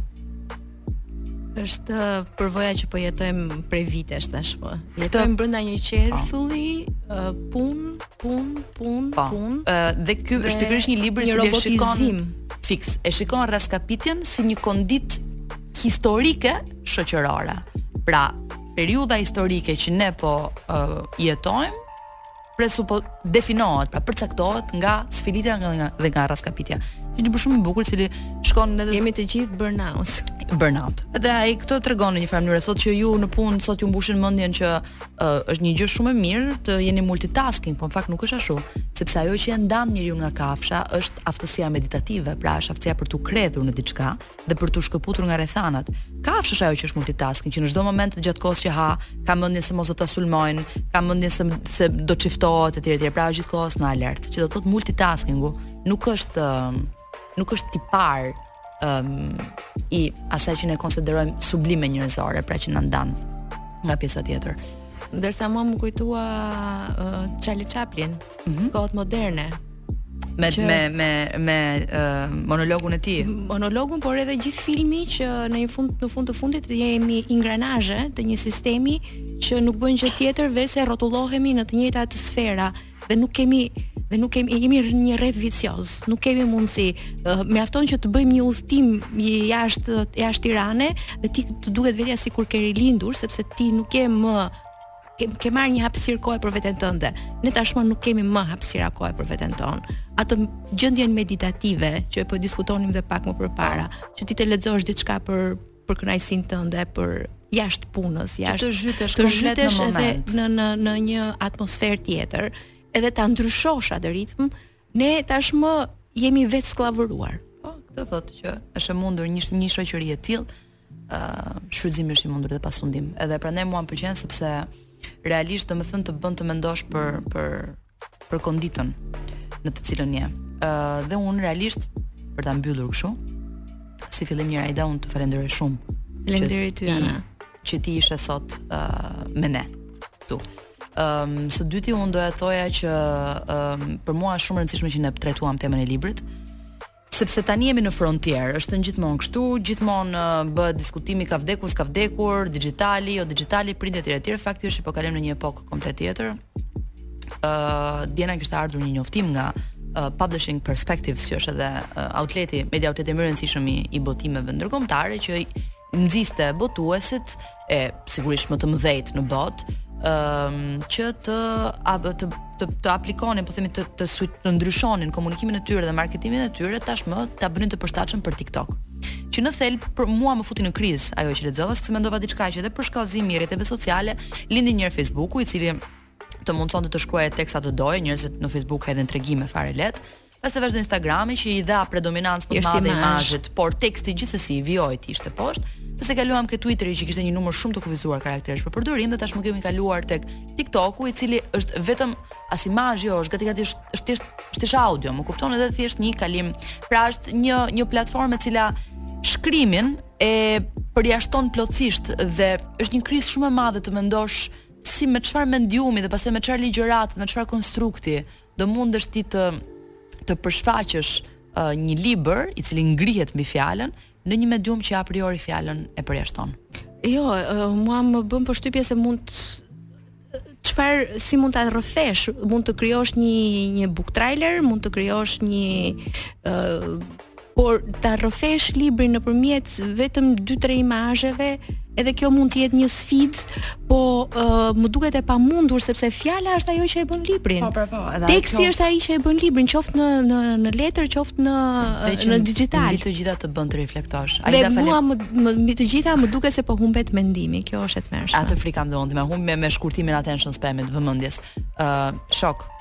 Është përvoja që po jetojmë prej vitesh tashmë. Jetojmë brenda një qerthulli, po. punë, punë, punë, po. punë. Dhe ky është pikërisht një libër që e shikon fiks, e shikon rraskapitjen si një konditë historike shoqërore. Pra, Periudha historike që ne po uh, jetojmë supozoj definohet, pra përcaktohet nga sfilitja nga, nga dhe nga rraskapitja. Një libër shumë i bukur, i cili shkon edhe... Jemi të gjithë burnout. Burnout. Dhe ai këtë tregon në një farë mënyrë, thotë që ju në punë sot ju mbushin mendjen që uh, është një gjë shumë e mirë të jeni multitasking, por në fakt nuk është ashtu, sepse ajo që e ndan njeriu nga kafsha është aftësia meditative, pra është aftësia për t'u kredhur në diçka, dhe për t'u shkëputur nga rrethanat. Kafsha është ajo që është multitasking, që në çdo moment gjatë kohës që ha, ka mendjen se mos do ta sulmojnë, ka mendjen se se do çiftohet etj etj, pra është gjithkohës në alert, që do të thotë multitaskingu nuk është nuk është tipar um, i asaj që ne konsiderojmë sublime njerëzore, pra që na ndan nga pjesa tjetër. Ndërsa mua më kujtua uh, Charlie Chaplin, mm -hmm. kohët moderne me që... me me me uh, monologun e tij. Monologun, por edhe gjithë filmi që në një fund në fund të fundit jemi ingranazhe të një sistemi që nuk bën gjë tjetër veçse rrotullohemi në të njëjtat sfera dhe nuk kemi dhe nuk kemi jemi në një rreth vicioz. Nuk kemi mundësi. Uh, mjafton që të bëjmë një udhtim jashtë jashtë Tirane dhe ti të duket vetja sikur ke rilindur sepse ti nuk je më ke ke marrë një hapësirë kohe për veten tënde. Ne tashmë nuk kemi më hapësira kohe për veten tonë. Atë gjendjen meditative që po diskutonim dhe pak më përpara, që ti të lexosh diçka për për kënaqësinë tënde, për jashtë punës, jashtë të zhytesh, të zhytesh edhe në në në një atmosferë tjetër, edhe ta ndryshosh atë ritëm, Ne tashmë jemi vetëskllavëruar. Po, këtë thotë që është e mundur një një shoqëri e tillë, ë uh, shfrytëzimi është i mundur dhe pa sundim. Edhe prandaj mua më pëlqen sepse realisht domethënë të bën të mendosh për për për konditën në të cilën je. Ë uh, dhe un realisht për ta mbyllur kështu, si fillim Enriada un të falenderoj shumë. Faleminderit ty Ana. Që ti ishe sot uh, me ne këtu. Ëm um, së dyti un doja të thoja që um, për mua është shumë e rëndësishme që ne trajtuam temën e librit sepse tani jemi në frontier, është gjithmonë kështu, gjithmonë uh, bëhet diskutimi ka vdekur, s'ka vdekur, digjitali, jo digjitali, print etj etj, fakti është që po kalojmë në një epokë komplet tjetër. Ë, uh, dje na kishte ardhur një njoftim nga uh, Publishing Perspectives, që është edhe uh, outleti, media outleti më i rëndësishëm i, i botimeve ndërkombëtare që nxiste botuesit e sigurisht më të mëdhejt në botë, ëm që të të të, të aplikonin, po themi të të, të ndryshonin komunikimin e tyre dhe marketimin e tyre tashmë ta bënin të përshtatshëm për TikTok. Që në thelb për mua më futi në krizë ajo që lexova sepse mendova diçka që edhe përshkallëzimi i rrjeteve sociale lindi njëherë Facebooku i cili të mundësonte të shkruaje tekst sa të doje, njerëzit në Facebook hedhin tregime fare lehtë. Pastaj vazhdoi Instagrami që i dha predominancë më të madhe imazhit, por teksti gjithsesi vijoi të ishte poshtë. Pastaj kaluam ke Twitteri që kishte një numër shumë të kufizuar karakteresh për përdorim dhe tashmë kemi kaluar tek TikToku i cili është vetëm as imazhi jo, është gati gati është është thjesht është thjesht audio, më kupton edhe thjesht një kalim. Pra është një një platformë e cila shkrimin e përjashton plotësisht dhe është një krizë shumë e madhe të mendosh si me çfarë mediumi dhe pastaj me çfarë ligjërate, me çfarë konstrukti do mundesh ti të të përshfaqësh uh, një libër i cili ngrihet mbi fjalën në një medium që a priori fjalën e përjashton. Jo, uh, mua më bën përshtypje se mund çfarë si mund ta rrëfesh, mund të krijosh një një book trailer, mund të krijosh një uh, por ta rrëfesh librin nëpërmjet vetëm 2-3 imazheve, edhe kjo mund të jetë një sfidë, po uh, më duket e pamundur sepse fjala është ajo që e bën librin. Po, pra, po, edhe teksti qoftë... është ai që e bën librin, qoftë në në në letër, qoftë në dixhital. Mbi të gjitha të bën të reflektosh. Ai da falë. Mua më mbi të gjitha më duket se po humbet mendimi, kjo është e tmerrshme. Atë frikë kam dhe unë, më humb me me shkurtimin e attention span-it, vëmendjes. Ë, uh, shoh,